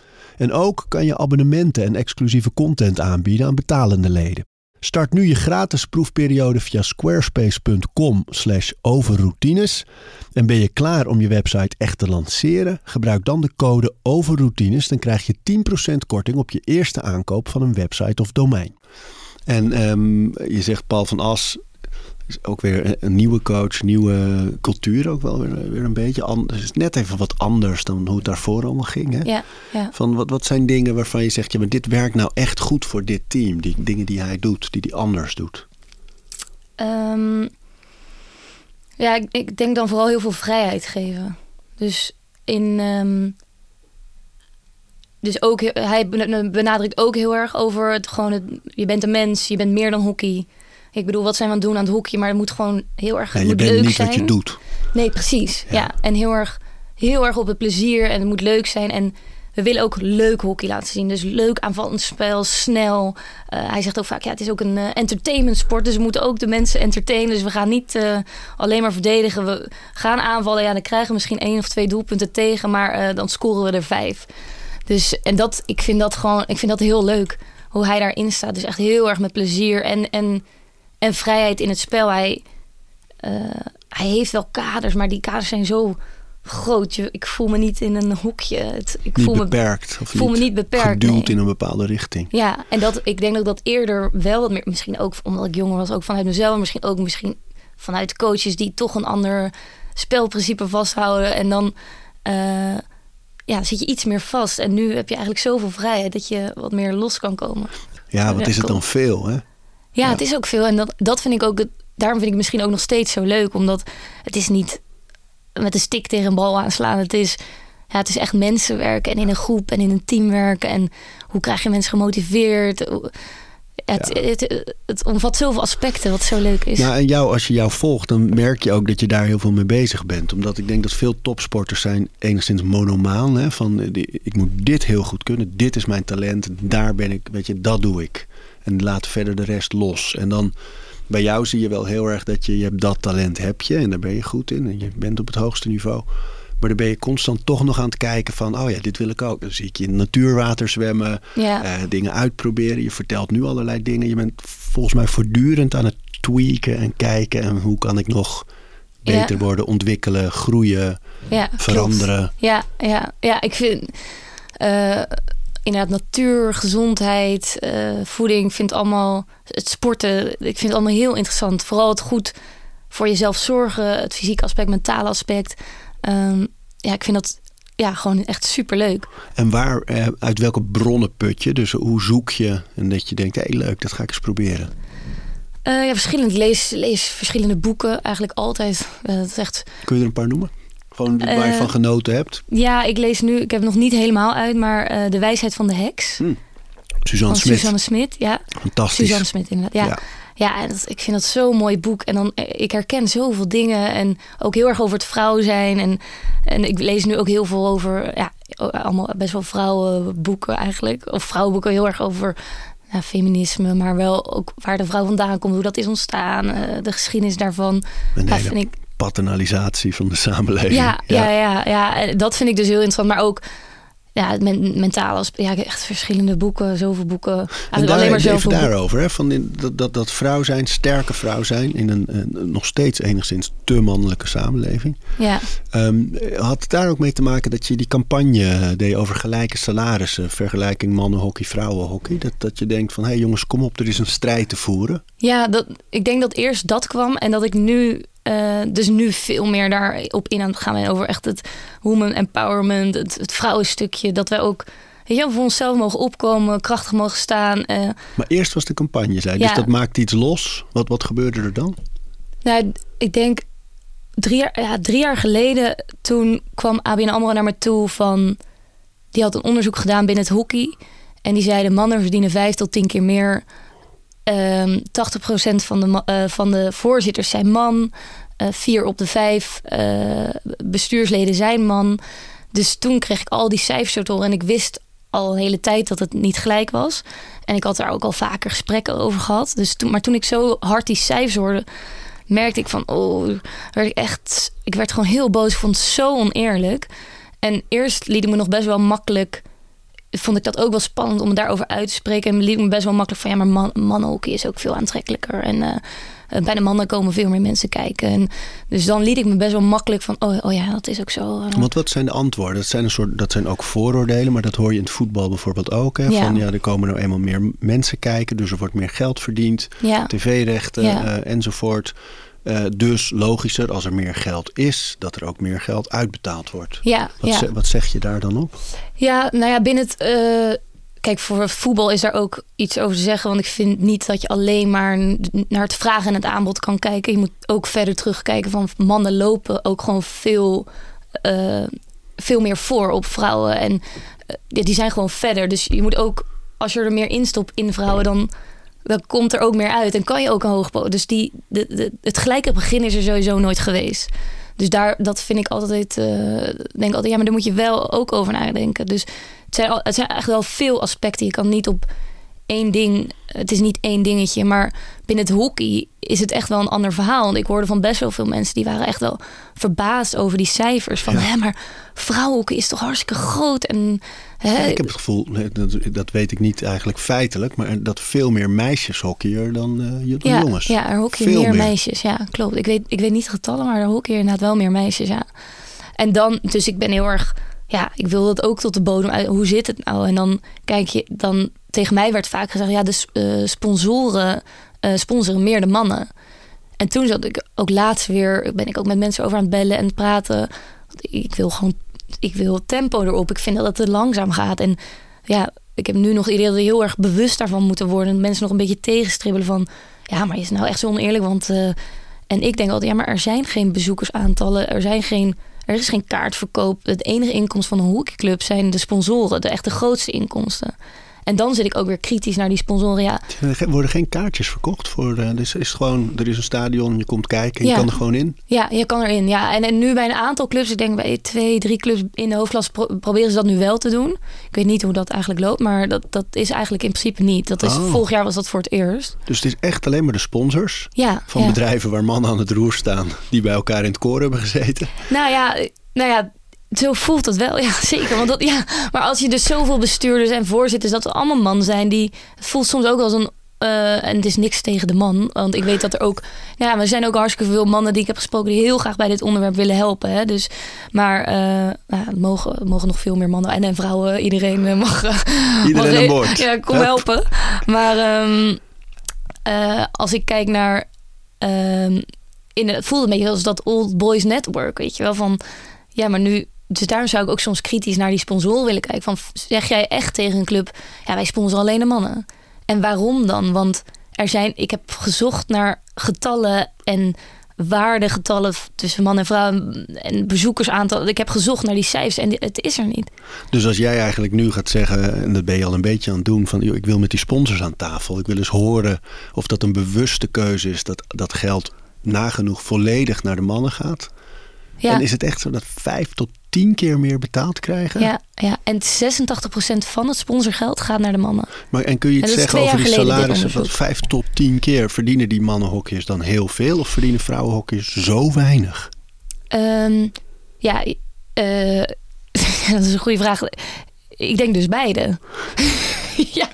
En ook kan je abonnementen en exclusieve content aanbieden aan betalende leden. Start nu je gratis proefperiode via squarespace.com/overroutines. En ben je klaar om je website echt te lanceren? Gebruik dan de code overroutines. Dan krijg je 10% korting op je eerste aankoop van een website of domein. En ehm, je zegt Paul van As, ook weer een nieuwe coach, nieuwe cultuur ook wel weer, weer een beetje. Het is net even wat anders dan hoe het daarvoor allemaal ging. Hè? Ja, ja. Van wat, wat zijn dingen waarvan je zegt, ja, maar dit werkt nou echt goed voor dit team. Die dingen die hij doet, die hij anders doet. Ehm, ja, ik, ik, denk dan vooral heel veel vrijheid geven. Dus in. Ehm, dus ook, hij benadrukt ook heel erg over het gewoon, het, je bent een mens, je bent meer dan hockey. Ik bedoel, wat zijn we aan het doen aan het hoekje? Maar het moet gewoon heel erg ja, je moet bent leuk niet zijn. wat je doet. Nee, precies. Ja. en heel erg, heel erg op het plezier. En het moet leuk zijn. En we willen ook leuk hockey laten zien. Dus leuk aanvallend spel, snel. Uh, hij zegt ook vaak, ja, het is ook een uh, entertainment sport. Dus we moeten ook de mensen entertainen. Dus we gaan niet uh, alleen maar verdedigen. We gaan aanvallen. Ja, dan krijgen we misschien één of twee doelpunten tegen. Maar dan scoren we er vijf. Dus, en dat, ik vind dat gewoon, ik vind dat heel leuk. Hoe hij daarin staat. Dus echt heel erg met plezier. En, en en vrijheid in het spel. Hij, uh, hij heeft wel kaders, maar die kaders zijn zo groot. Je, ik voel me niet in een hokje. Het, ik niet voel beperkt. Me, voel niet me niet beperkt. Geduwd nee. in een bepaalde richting. Ja, en dat, ik denk dat dat eerder wel wat meer... Misschien ook omdat ik jonger was, ook vanuit mezelf. Misschien ook misschien vanuit coaches die toch een ander spelprincipe vasthouden. En dan uh, ja, zit je iets meer vast. En nu heb je eigenlijk zoveel vrijheid dat je wat meer los kan komen. Ja, wat is het dan veel, hè? Ja, het is ook veel. En dat, dat vind ik ook, daarom vind ik misschien ook nog steeds zo leuk. Omdat het is niet met een stick tegen een bal aanslaan. Het is, ja, het is echt mensen werken en in een groep en in een team werken. En hoe krijg je mensen gemotiveerd? Het, ja. het, het, het, omvat zoveel aspecten wat zo leuk is. Nou, en jou, als je jou volgt, dan merk je ook dat je daar heel veel mee bezig bent. Omdat ik denk dat veel topsporters zijn enigszins monomaan. Hè, van, ik moet dit heel goed kunnen, dit is mijn talent, daar ben ik, weet je, dat doe ik. En laat verder de rest los. En dan bij jou zie je wel heel erg dat je, je hebt dat talent heb je en daar ben je goed in en je bent op het hoogste niveau. Maar dan ben je constant toch nog aan het kijken van, oh ja, dit wil ik ook. Dan zie ik je in natuurwater zwemmen, ja. uh, dingen uitproberen. Je vertelt nu allerlei dingen. Je bent volgens mij voortdurend aan het tweaken en kijken. En hoe kan ik nog beter ja. worden, ontwikkelen, groeien, ja, veranderen. Klopt. Ja, ja, ja, ik vind... Uh, inderdaad natuur, gezondheid, uh, voeding. Ik vind allemaal het sporten. Ik vind het allemaal heel interessant. Vooral het goed voor jezelf zorgen, het fysieke aspect, mentale aspect. Um, ja, ik vind dat ja, gewoon echt super leuk. En waar, uh, uit welke bronnen put je? Dus hoe zoek je en dat je denkt, hé hey, leuk, dat ga ik eens proberen. Uh, ja, verschillend. Lees, lees verschillende boeken eigenlijk altijd. Dat is echt... Kun je er een paar noemen? Gewoon waar je van genoten hebt? Ja, ik lees nu, ik heb het nog niet helemaal uit, maar uh, De Wijsheid van de Heks. Hm. Suzanne Smit. Suzanne Smit, ja. Fantastisch. Suzanne Smit, inderdaad. Ja, ja. ja dat, ik vind dat zo'n mooi boek. En dan, ik herken zoveel dingen. En ook heel erg over het vrouw zijn. En, en ik lees nu ook heel veel over, ja, allemaal best wel vrouwenboeken eigenlijk. Of vrouwenboeken heel erg over feminisme, maar wel ook waar de vrouw vandaan komt, hoe dat is ontstaan, de geschiedenis daarvan. Ja, hele vind ik paternalisatie van de samenleving. Ja, ja, ja, ja, ja. Dat vind ik dus heel interessant. Maar ook ja, men, mentale aspect. Ja, echt verschillende boeken, zoveel boeken. Eigenlijk En daar, alleen maar zoveel daarover, hè, van in, dat, dat, dat vrouw zijn, sterke vrouw zijn in een, een nog steeds enigszins te mannelijke samenleving. Ja. Ehm, had het daar ook mee te maken dat je die campagne deed over gelijke salarissen, vergelijking mannenhockey, vrouwenhockey? Dat, dat je denkt van, hé hey jongens, kom op, er is een strijd te voeren. Ja, dat, ik denk dat eerst dat kwam en dat ik nu, eh, dus nu veel meer daarop in aan het gaan over echt het woman empowerment, het, het vrouwenstukje, dat wij ook weet je, voor onszelf mogen opkomen, krachtig mogen staan. eh. Maar eerst was de campagne, zei. Ja. Dus dat maakt iets los. Wat, wat gebeurde er dan? nou, ik denk drie jaar, ja, drie jaar geleden, toen kwam ABN AMRO naar me toe van, die had een onderzoek gedaan binnen het hockey en die zeiden mannen verdienen vijf tot tien keer meer. Ehm 80% van de, eh, van de voorzitters zijn man. Eh, vier op de vijf eh, bestuursleden zijn man. Dus toen kreeg ik al die cijfers horen. En ik wist al een hele tijd dat het niet gelijk was. En ik had daar ook al vaker gesprekken over gehad. Dus toen, maar toen ik zo hard die cijfers hoorde, merkte ik van... Oh, werd ik echt... Ik werd gewoon heel boos. Ik vond het zo oneerlijk. En eerst liet ik me nog best wel makkelijk vond ik dat ook wel spannend om daarover uit te spreken. En liet me best wel makkelijk van ja, maar man, mannenhockey is ook veel aantrekkelijker. En eh, bij de mannen komen veel meer mensen kijken. En dus dan liet ik me best wel makkelijk van oh, oh ja, dat is ook zo. eh. Want wat zijn de antwoorden? Dat zijn, een soort, dat zijn ook vooroordelen, maar dat hoor je in het voetbal bijvoorbeeld ook. Hè? Van ja, er komen nou eenmaal meer mensen kijken, dus er wordt meer geld verdiend. ja, tv-rechten Ja. enzovoort. Eh, dus logischer, als er meer geld is, dat er ook meer geld uitbetaald wordt. ja, Wat, ja. ze- wat zeg je daar dan op? Ja, nou ja, binnen het. eh, kijk, voor voetbal is daar ook iets over te zeggen. Want ik vind niet dat je alleen maar naar het vraag en het aanbod kan kijken. Je moet ook verder terugkijken van mannen lopen ook gewoon veel, eh, veel meer voor op vrouwen. En die zijn gewoon verder. Dus je moet ook, als je er meer instopt in vrouwen, dan, dan komt er ook meer uit. En kan je ook een hoog Dus die, de, de, het gelijke begin is er sowieso nooit geweest. Dus daar, dat vind ik altijd, eh denk altijd, ja, maar daar moet je wel ook over nadenken. Dus het zijn, het zijn echt wel veel aspecten. Je kan niet op één ding, het is niet één dingetje, maar binnen het hockey is het echt wel een ander verhaal. Want ik hoorde van best wel veel mensen die waren echt wel verbaasd over die cijfers. Van, Ja. hè, maar vrouwenhockey is toch hartstikke groot en... Hè, ik heb het gevoel, dat, dat weet ik niet eigenlijk feitelijk, maar dat veel meer meisjes hockeyen dan, eh, dan ja, jongens. Ja, er hockeyen Veel meer, meer. meisjes. Ja, klopt. Ik weet, ik weet niet de getallen, maar er hockeyen inderdaad wel meer meisjes, ja. En dan, dus ik ben heel erg... Ja, ik wil dat ook tot de bodem uit. Hoe zit het nou? En dan kijk je, dan tegen mij werd vaak gezegd... ja, de eh, sponsoren eh, sponsoren meer de mannen. En toen zat ik ook laatst weer... ben ik ook met mensen over aan het bellen en praten. Ik wil gewoon... Ik wil tempo erop. Ik vind dat het te langzaam gaat. En ja, ik heb nu nog we heel erg bewust daarvan moeten worden. Mensen nog een beetje tegenstribbelen van... ja, maar is nou echt zo oneerlijk? Want... eh, en ik denk altijd, ja, maar er zijn geen bezoekersaantallen. Er zijn geen... Er is geen kaartverkoop. Het enige inkomsten van een hockeyclub zijn de sponsoren. De echt de grootste inkomsten. En dan zit ik ook weer kritisch naar die sponsoren. Ja, Er worden geen kaartjes verkocht voor. eh, dus is het gewoon, er is een stadion, je komt kijken, je Ja. kan er gewoon in. Ja, je kan erin. Ja. En, en nu bij een aantal clubs, ik denk bij twee, drie clubs in de hoofdklasse, pro- proberen ze dat nu wel te doen. Ik weet niet hoe dat eigenlijk loopt, maar dat, dat is eigenlijk in principe niet. Dat is, Oh. Vorig jaar was dat voor het eerst. Dus het is echt alleen maar de sponsors Ja, van ja. bedrijven waar mannen aan het roer staan, die bij elkaar in het koor hebben gezeten. Nou ja, nou ja, zo voelt het wel. [LAUGHS] Ja, zeker. Want dat, ja, maar als je dus zoveel bestuurders en voorzitters, dat er allemaal mannen zijn die. Het voelt soms ook als een. eh, en het is niks tegen de man. Want ik weet dat er ook. Ja, er zijn ook hartstikke veel mannen die ik heb gesproken. die heel graag bij dit onderwerp willen helpen. Hè. Dus, maar eh, nou, het mogen, het mogen nog veel meer mannen en, en vrouwen. Iedereen eh, mag. [LAUGHS] Iedereen mag- aan boord. Ja, kom Hup. helpen. Maar ehm, eh, als ik kijk naar. ehm, in het voelde een beetje als dat old boys network, weet je wel van ja, maar nu dus daarom zou ik ook soms kritisch naar die sponsoren willen kijken van zeg jij echt tegen een club ja, wij sponsoren alleen de mannen. En waarom dan? Want er zijn ik heb gezocht naar getallen en waardegetallen tussen man en vrouw en bezoekersaantal. Ik heb gezocht naar die cijfers en het is er niet. Dus als jij eigenlijk nu gaat zeggen, en dat ben je al een beetje aan het doen, van ik wil met die sponsors aan tafel. Ik wil eens horen of dat een bewuste keuze is dat dat geld nagenoeg volledig naar de mannen gaat. Ja. En is het echt zo dat vijf tot tien keer meer betaald krijgen? Ja, ja, en 86% van het sponsorgeld gaat naar de mannen. Maar, en kun je iets zeggen over die salarissen? Onderzoek. vijf tot tien keer verdienen die mannenhokjes dan heel veel of verdienen vrouwenhokjes zo weinig? Ehm, ja, eh, [LAUGHS] dat is een goede vraag. ik denk dus beide. [LAUGHS] ja,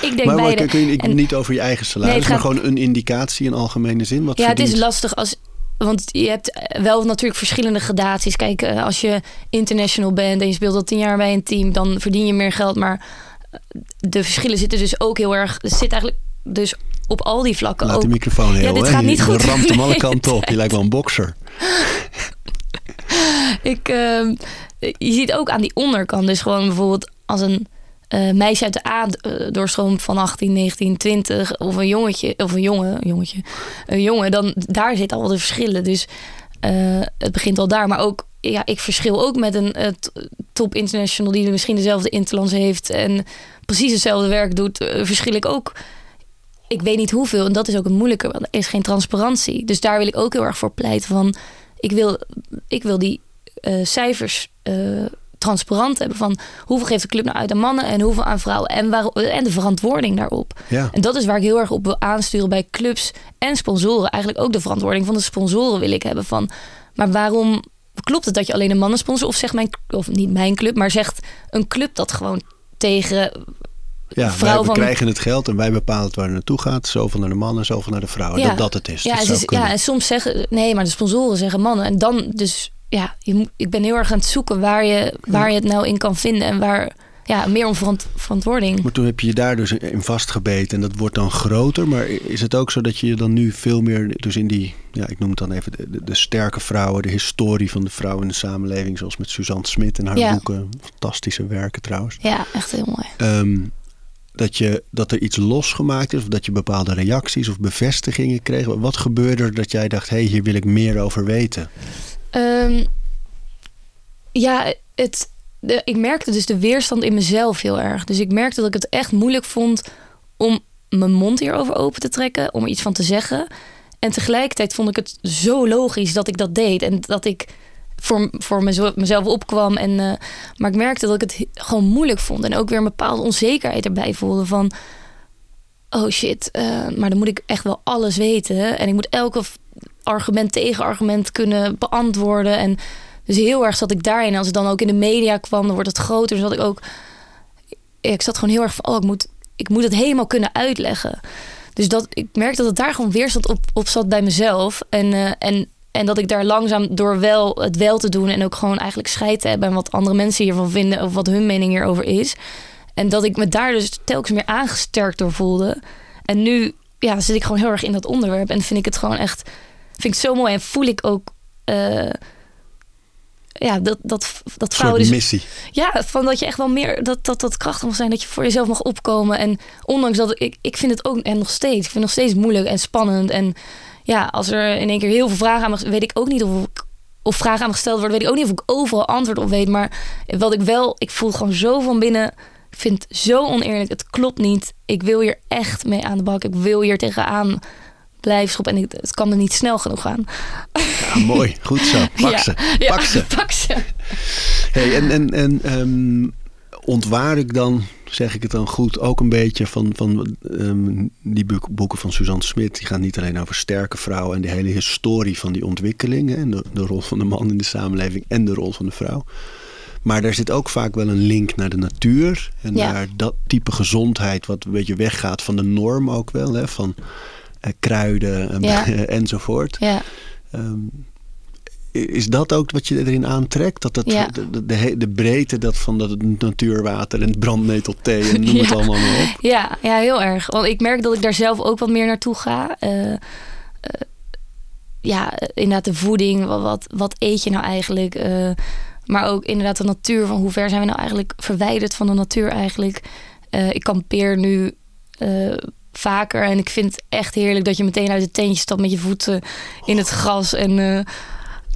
ik denk maar, maar beide. kun je En- niet over je eigen salaris, Nee, maar gewoon een indicatie in algemene zin? Wat Ja, het is lastig als. Want je hebt eh, wel natuurlijk verschillende gradaties. Kijk, eh, als je international bent en je speelt al tien jaar bij een team, dan verdien je meer geld. Maar eh, de verschillen zitten dus ook heel erg. Het zit eigenlijk dus op al die vlakken. Laat ook. de microfoon heel, Ja, dit gaat Je- niet je goed. ramt hem alle kanten op. Je lijkt wel een bokser. [LAUGHS] Ik, ehm, je ziet ook aan die onderkant. Dus gewoon bijvoorbeeld als een eh, meisje uit de A eh, doorstroomt van 18, 19, 20. Of een jongetje, of een jongen, jongetje. Een jongen, dan daar zitten al de verschillen. Dus eh, het begint al daar. Maar ook, ja, ik verschil ook met een top international die misschien dezelfde interlands heeft. En precies hetzelfde werk doet. verschil ik ook. Ik weet niet hoeveel. En dat is ook het moeilijke. Want er is geen transparantie. Dus daar wil ik ook heel erg voor pleiten. Van, ik, wil, ik wil die cijfers transparant hebben. Van hoeveel geeft de club nou uit aan mannen en hoeveel aan vrouwen. En, waar, en de verantwoording daarop. Ja. En dat is waar ik heel erg op wil aansturen bij clubs en sponsoren. Eigenlijk ook de verantwoording van de sponsoren wil ik hebben. Van, maar waarom klopt het dat je alleen een mannensponsor... of zegt mijn, of niet mijn club, maar zegt een club dat gewoon tegen... Ja, vrouw wij we van- krijgen het geld en wij bepalen het waar het naartoe gaat. Zoveel naar de mannen, zoveel naar de vrouwen. Ja. Dat dat het is. Ja, Dat ze- kunnen. ja, en soms zeggen... Nee, maar de sponsoren zeggen mannen. En dan dus... Ja, je ik ben heel erg aan het zoeken waar je, waar je het nou in kan vinden. En waar... Ja, meer om verant- verantwoording. Maar toen heb je je daar dus in vastgebeten en dat wordt dan groter. Maar is het ook zo dat je je dan nu veel meer dus in die, ja, ik noem het dan even de, de, de sterke vrouwen, de historie van de vrouw in de samenleving, zoals met Suzanne Smit en haar Ja. boeken, fantastische werken trouwens. Ja, echt heel mooi. Ehm, dat, je, dat er iets losgemaakt is, of dat je bepaalde reacties of bevestigingen kreeg. Wat gebeurde er dat jij dacht, hé, hey, hier wil ik meer over weten? Ehm, ja, het, ik merkte dus de weerstand in mezelf heel erg. Dus ik merkte dat ik het echt moeilijk vond om mijn mond hierover open te trekken, om er iets van te zeggen. En tegelijkertijd vond ik het zo logisch dat ik dat deed. En dat ik voor, voor mezelf opkwam. En, eh, maar ik merkte dat ik het he- gewoon moeilijk vond. En ook weer een bepaalde onzekerheid erbij voelde van... Oh shit, eh, maar dan moet ik echt wel alles weten. En ik moet elke argument tegenargument kunnen beantwoorden. En dus heel erg zat ik daarin. Als het dan ook in de media kwam, dan wordt het groter. Dus dat ik ook... Ik zat gewoon heel erg van, oh, ik moet, ik moet het helemaal kunnen uitleggen. Dus dat, ik merkte dat het daar gewoon weerstand op, op zat bij mezelf. En, eh, en, en dat ik daar langzaam door wel het wel te doen... en ook gewoon eigenlijk scheid te hebben... en wat andere mensen hiervan vinden... of wat hun mening hierover is. En dat ik me daar dus telkens meer aangesterkt door voelde. En nu ja, zit ik gewoon heel erg in dat onderwerp... en vind ik het gewoon echt vind ik het zo mooi. En voel ik ook... eh, ja, dat, dat, dat Een vrouwen soort dus missie. ja, van dat je echt wel meer dat dat, dat krachtig mag zijn, dat je voor jezelf mag opkomen. En ondanks dat ik, ik vind het ook en nog steeds, ik vind het nog steeds moeilijk en spannend. En ja, als er in één keer heel veel vragen aan me, weet ik ook niet of ik, of vragen aan me gesteld worden, weet ik ook niet of ik overal antwoord op weet. Maar wat ik wel, ik voel gewoon zo van binnen, ik vind het zo oneerlijk. Het klopt niet. Ik wil hier echt mee aan de bak. Ik wil hier tegenaan blijven schoppen. En ik, het kan er niet snel genoeg gaan. Ja, mooi. Goed zo. [LAUGHS] Pak Ja, ze. ja, Pak ze. Pak ze. Hey, en en, en ehm, ontwaar ik dan, zeg ik het dan goed, ook een beetje van, van ehm, die boek- boeken van Suzanne Smit. Die gaan niet alleen over sterke vrouwen en de hele historie van die ontwikkeling. hè, En de, de rol van de man in de samenleving en de rol van de vrouw. Maar daar zit ook vaak wel een link naar de natuur. En Ja. naar dat type gezondheid wat een beetje weggaat van de norm ook wel. Hè, van kruiden en- Ja. [LAUGHS] enzovoort. Ja. Ehm, is dat ook wat je erin aantrekt? Dat, dat Ja. de, de, breedte dat van dat het natuurwater en het brandnetelthee en noem [LAUGHS] het allemaal maar op. Ja, ja, heel erg. Want ik merk dat ik daar zelf ook wat meer naartoe ga. Eh, eh, ja, inderdaad de voeding. Wat, wat, wat eet je nou eigenlijk? Eh, maar ook inderdaad de natuur. Van hoe ver zijn we nou eigenlijk verwijderd van de natuur eigenlijk? Eh, ik kampeer nu eh, vaker. En ik vind het echt heerlijk dat je meteen uit het tentje stapt met je voeten in het gras. En eh,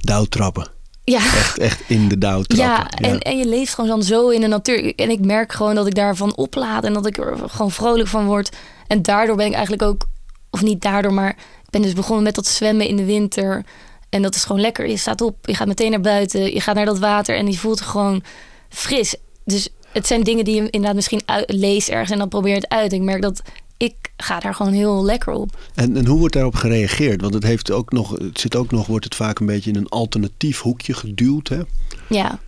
Dauwtrappen. ja, Echt, echt in de dauwtrappen. ja, en, en je leeft gewoon dan zo in de natuur. En ik merk gewoon dat ik daarvan oplaad en dat ik er gewoon vrolijk van word. En daardoor ben ik eigenlijk ook, of niet daardoor, maar ik ben dus begonnen met dat zwemmen in de winter. En dat is gewoon lekker. Je staat op, je gaat meteen naar buiten, je gaat naar dat water en je voelt gewoon fris. Dus het zijn dingen die je inderdaad misschien uit, leest ergens en dan probeer je het uit. Ik merk dat ik ga daar gewoon heel lekker op. En, en hoe wordt daarop gereageerd? Want het, heeft ook nog, het zit ook nog, wordt het vaak een beetje in een alternatief hoekje geduwd. Hè? Ja,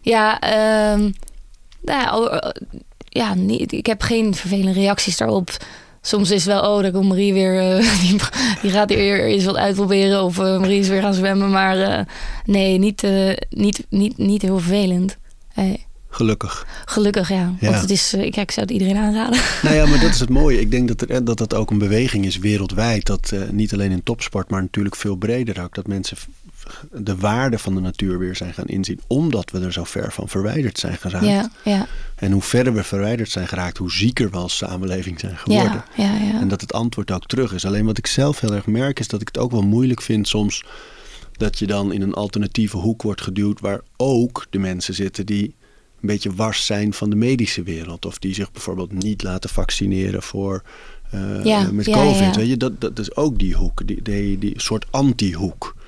ja ehm, Nou, ja, oh, eh, ja, niet, ik heb geen vervelende reacties daarop. Soms is het wel, oh, daar komt Marie weer, eh, [LAUGHS] die, die gaat weer eens wat uitproberen. Of eh, Marie is weer gaan zwemmen. Maar eh, nee, niet, niet, niet, niet heel vervelend. Gelukkig. Gelukkig, ja. Ja. Want het is, eh, ik zou het iedereen aanraden. [LAUGHS] Nou ja, maar dat is het mooie. Ik denk dat er, eh, dat, dat ook een beweging is wereldwijd. Dat eh, niet alleen in topsport, maar natuurlijk veel breder ook. Dat mensen de waarde van de natuur weer zijn gaan inzien. Omdat we er zo ver van verwijderd zijn geraakt. Ja, ja, En hoe verder we verwijderd zijn geraakt, hoe zieker we als samenleving zijn geworden. ja, ja, ja. En dat het antwoord ook terug is. Alleen wat ik zelf heel erg merk is dat ik het ook wel moeilijk vind soms dat je dan in een alternatieve hoek wordt geduwd waar ook de mensen zitten die een beetje wars zijn van de medische wereld. Of die zich bijvoorbeeld niet laten vaccineren voor eh, Ja, met COVID. ja. Weet je? Dat, dat is ook die hoek, die, die, die soort anti-hoek.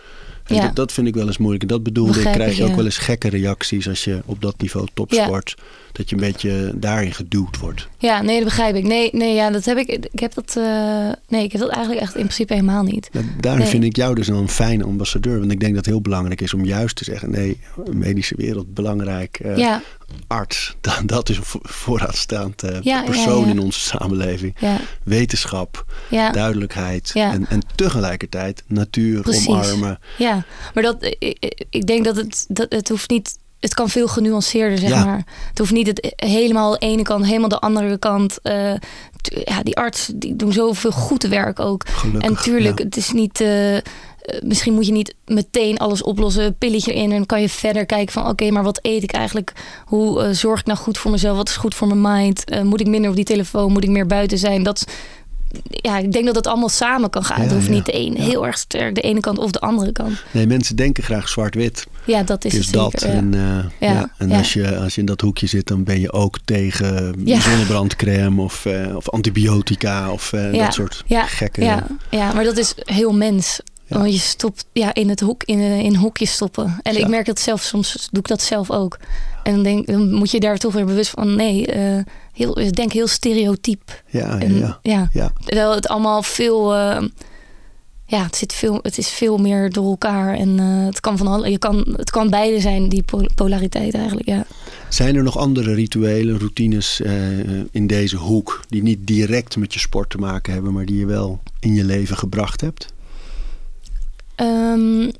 En dat, dat vind ik wel eens moeilijk. En dat bedoelde ik, krijg je ook wel eens gekke reacties als je op dat niveau topsport, dat je een beetje daarin geduwd wordt. Ja, nee, dat begrijp ik. Nee, nee, ja, dat heb ik. Ik heb dat. eh, nee, ik heb dat eigenlijk echt in principe helemaal niet. Nou, daarom Nee. vind ik jou dus een fijne ambassadeur. Want ik denk dat het heel belangrijk is om juist te zeggen: nee, medische wereld, belangrijk. Ja, Arts, [LAUGHS] dat, dat is een vo- vooraanstaand eh, Ja, persoon ja. in onze samenleving. ja, Wetenschap, duidelijkheid en, en tegelijkertijd natuur Precies. omarmen. Ja, maar dat, ik, ik denk dat het, dat het hoeft niet. Het kan veel genuanceerder, zeg maar. Het hoeft niet het helemaal de ene kant, helemaal de andere kant. Eh, ja, die arts die doen zoveel goed werk ook. Gelukkig. en tuurlijk, het is niet. eh, eh, misschien moet je niet meteen alles oplossen, pilletje in en kan je verder kijken van oké, maar wat eet ik eigenlijk? Hoe eh, zorg ik nou goed voor mezelf? Wat is goed voor mijn mind? Eh, moet ik minder op die telefoon? Moet ik meer buiten zijn? Dat ja, ik denk dat het allemaal samen kan gaan. Ja, het hoeft ja, niet de een ja. heel erg sterk de ene kant of de andere kant. Nee, mensen denken graag zwart-wit. Ja, dat is is het dat. zeker. En, eh, Ja, en. Als, je, als je in dat hoekje zit, dan ben je ook tegen zonnebrandcrème of, eh, of antibiotica of eh, dat soort gekke. Ja, ja, maar dat is heel mens. Ja. Want je stopt ja, in het hoek, in, eh, in hokjes stoppen. En Ja. ik merk dat zelf, soms doe ik dat zelf ook. En dan, denk, dan moet je daar toch weer bewust van, nee, eh, heel, denk heel stereotyp. Ja, ja, En, ja. ja. ja. Terwijl het allemaal veel, eh, ja, het, zit veel, het is veel meer door elkaar. En het, kan van alle, je kan, het kan beide zijn, die pol- polariteit eigenlijk, ja. Zijn er nog andere rituelen, routines in deze hoek die niet direct met je sport te maken hebben, maar die je wel in je leven gebracht hebt? Ehm,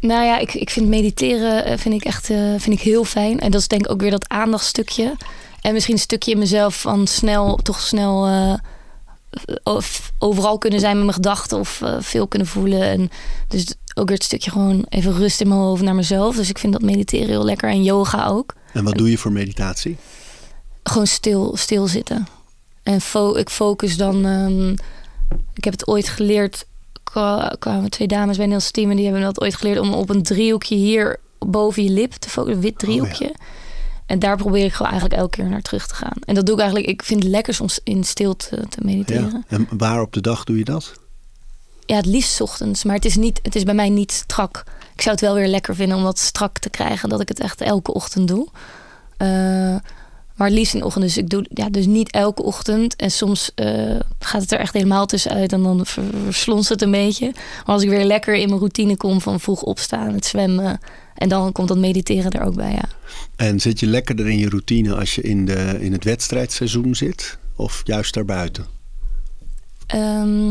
nou ja, ik, ik vind mediteren eh, vind ik echt eh, vind ik heel fijn. En dat is denk ik ook weer dat aandachtstukje. En misschien een stukje in mezelf van snel, toch snel of overal kunnen zijn met mijn gedachten of veel kunnen voelen. En dus ook weer het stukje gewoon even rust in mijn hoofd naar mezelf. Dus ik vind dat mediteren heel lekker. En yoga ook. En wat doe je voor meditatie? Gewoon stil, stilzitten. En fo ik focus dan. ehm, ik heb het ooit geleerd. Kwa- kwamen twee dames bij Niels team en die hebben dat ooit geleerd om op een driehoekje hier boven je lip te focussen, een wit driehoekje. En daar probeer ik gewoon eigenlijk elke keer naar terug te gaan. En dat doe ik eigenlijk. Ik vind het lekker soms in stilte te mediteren. Ja. En waar op de dag doe je dat? Ja, het liefst 's ochtends. Maar het is, niet, het is bij mij niet strak. Ik zou het wel weer lekker vinden om dat strak te krijgen. Dat ik het echt elke ochtend doe. Eh, maar het liefst in de ochtend. Dus ik doe ja, dus niet elke ochtend. En soms eh, gaat het er echt helemaal tussenuit. En dan ver- verslonst het een beetje. Maar als ik weer lekker in mijn routine kom van vroeg opstaan, het zwemmen. En dan komt dat mediteren er ook bij, ja. En zit je lekkerder in je routine als je in, de, in het wedstrijdseizoen zit? Of juist daarbuiten? Ehm,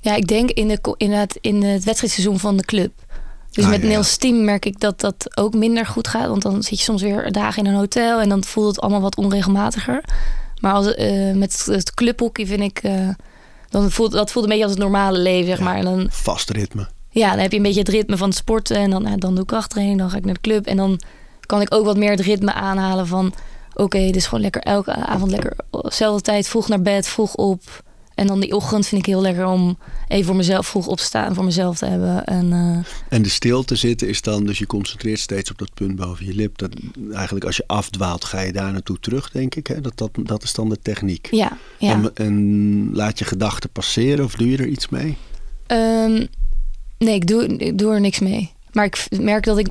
ja, ik denk in, de, inderdaad in het wedstrijdseizoen van de club. Dus Ah, met ja, team merk ik dat dat ook minder goed gaat. Want dan zit je soms weer dagen in een hotel en dan voelt het allemaal wat onregelmatiger. Maar als, eh, met het clubhockey vind ik... eh, dan voelt, dat voelt een beetje als het normale leven, zeg Ja. maar. En dan, Vast ritme. ja, dan heb je een beetje het ritme van het sporten. En dan, nou, dan doe ik krachttraining, dan ga ik naar de club. En dan kan ik ook wat meer het ritme aanhalen van... Oké, dus gewoon lekker elke avond lekker dezelfde tijd, vroeg naar bed, vroeg op. En dan die ochtend vind ik heel lekker om even voor mezelf vroeg opstaan, voor mezelf te hebben. En eh, En de stilte zitten is dan, dus je concentreert steeds op dat punt boven je lip. Dat, eigenlijk als je afdwaalt, ga je daar naartoe terug, denk ik. Hè? Dat, dat, dat is dan de techniek. ja, ja. En, en laat je gedachten passeren of doe je er iets mee? Ehm, nee, ik doe, ik doe er niks mee. Maar ik merk dat ik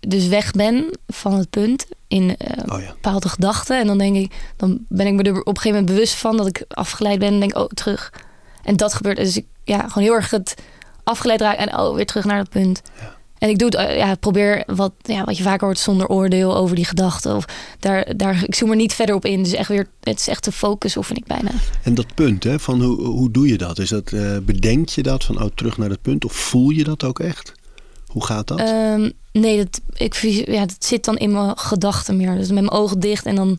dus weg ben van het punt in eh, Oh ja. bepaalde gedachten. En dan denk ik, dan ben ik me er op een gegeven moment bewust van dat ik afgeleid ben. En denk, oh, terug. En dat gebeurt. Dus ik, ja, gewoon heel erg het afgeleid raak en oh, weer terug naar dat punt. En ik doe het, eh, ja, probeer wat, ja, wat je vaker hoort zonder oordeel over die gedachten. Of daar, daar, ik zoom er niet verder op in. Dus echt weer, het is echt de focus oefen ik bijna. En dat punt, hè, van hoe, hoe doe je dat? Is dat uh, bedenk je dat van oh, terug naar dat punt? Of voel je dat ook echt? Hoe gaat dat? Um, nee, dat, ik, ja, dat zit dan in mijn gedachten meer. Dus met mijn ogen dicht en dan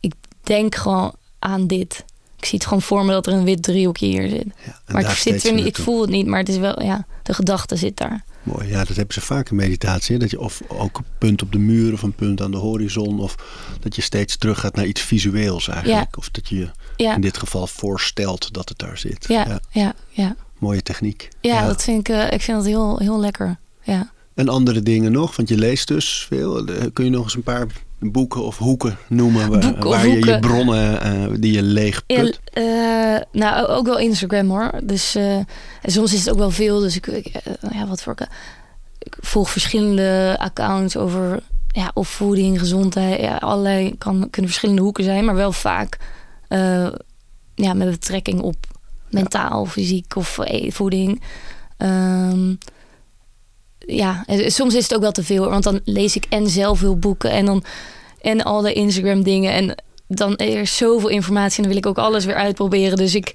ik denk gewoon aan dit. Ik zie het gewoon voor me dat er een wit driehoekje hier zit. Ja, maar ik, zit er niet, ik voel het niet, maar het is wel, ja, de gedachte zit daar. Mooi, ja, dat hebben ze vaak in meditatie. Dat je of ook een punt op de muur of een punt aan de horizon. Of dat je steeds terug gaat naar iets visueels eigenlijk. Of dat je ja. in dit geval voorstelt dat het daar zit. Ja, ja, ja. Mooie techniek. Ja, dat vind ik, uh, ik vind dat heel, heel lekker. Ja. En andere dingen nog, want je leest dus veel. Kun je nog eens een paar boeken of hoeken noemen waar, waar je je bronnen uh, die je leeg put? Ja, uh, nou, ook wel Instagram hoor. Dus uh, soms is het ook wel veel. Dus ik, ik ja, wat voor ik volg verschillende accounts over ja, of voeding, gezondheid. Ja, allerlei kan, kunnen verschillende hoeken zijn, maar wel vaak ja, met betrekking op mentaal, fysiek of voeding. Um, ja, soms is het ook wel te veel. Want dan lees ik en zelf veel boeken en dan en al de Instagram dingen. En dan er zoveel informatie en dan wil ik ook alles weer uitproberen. Dus ik,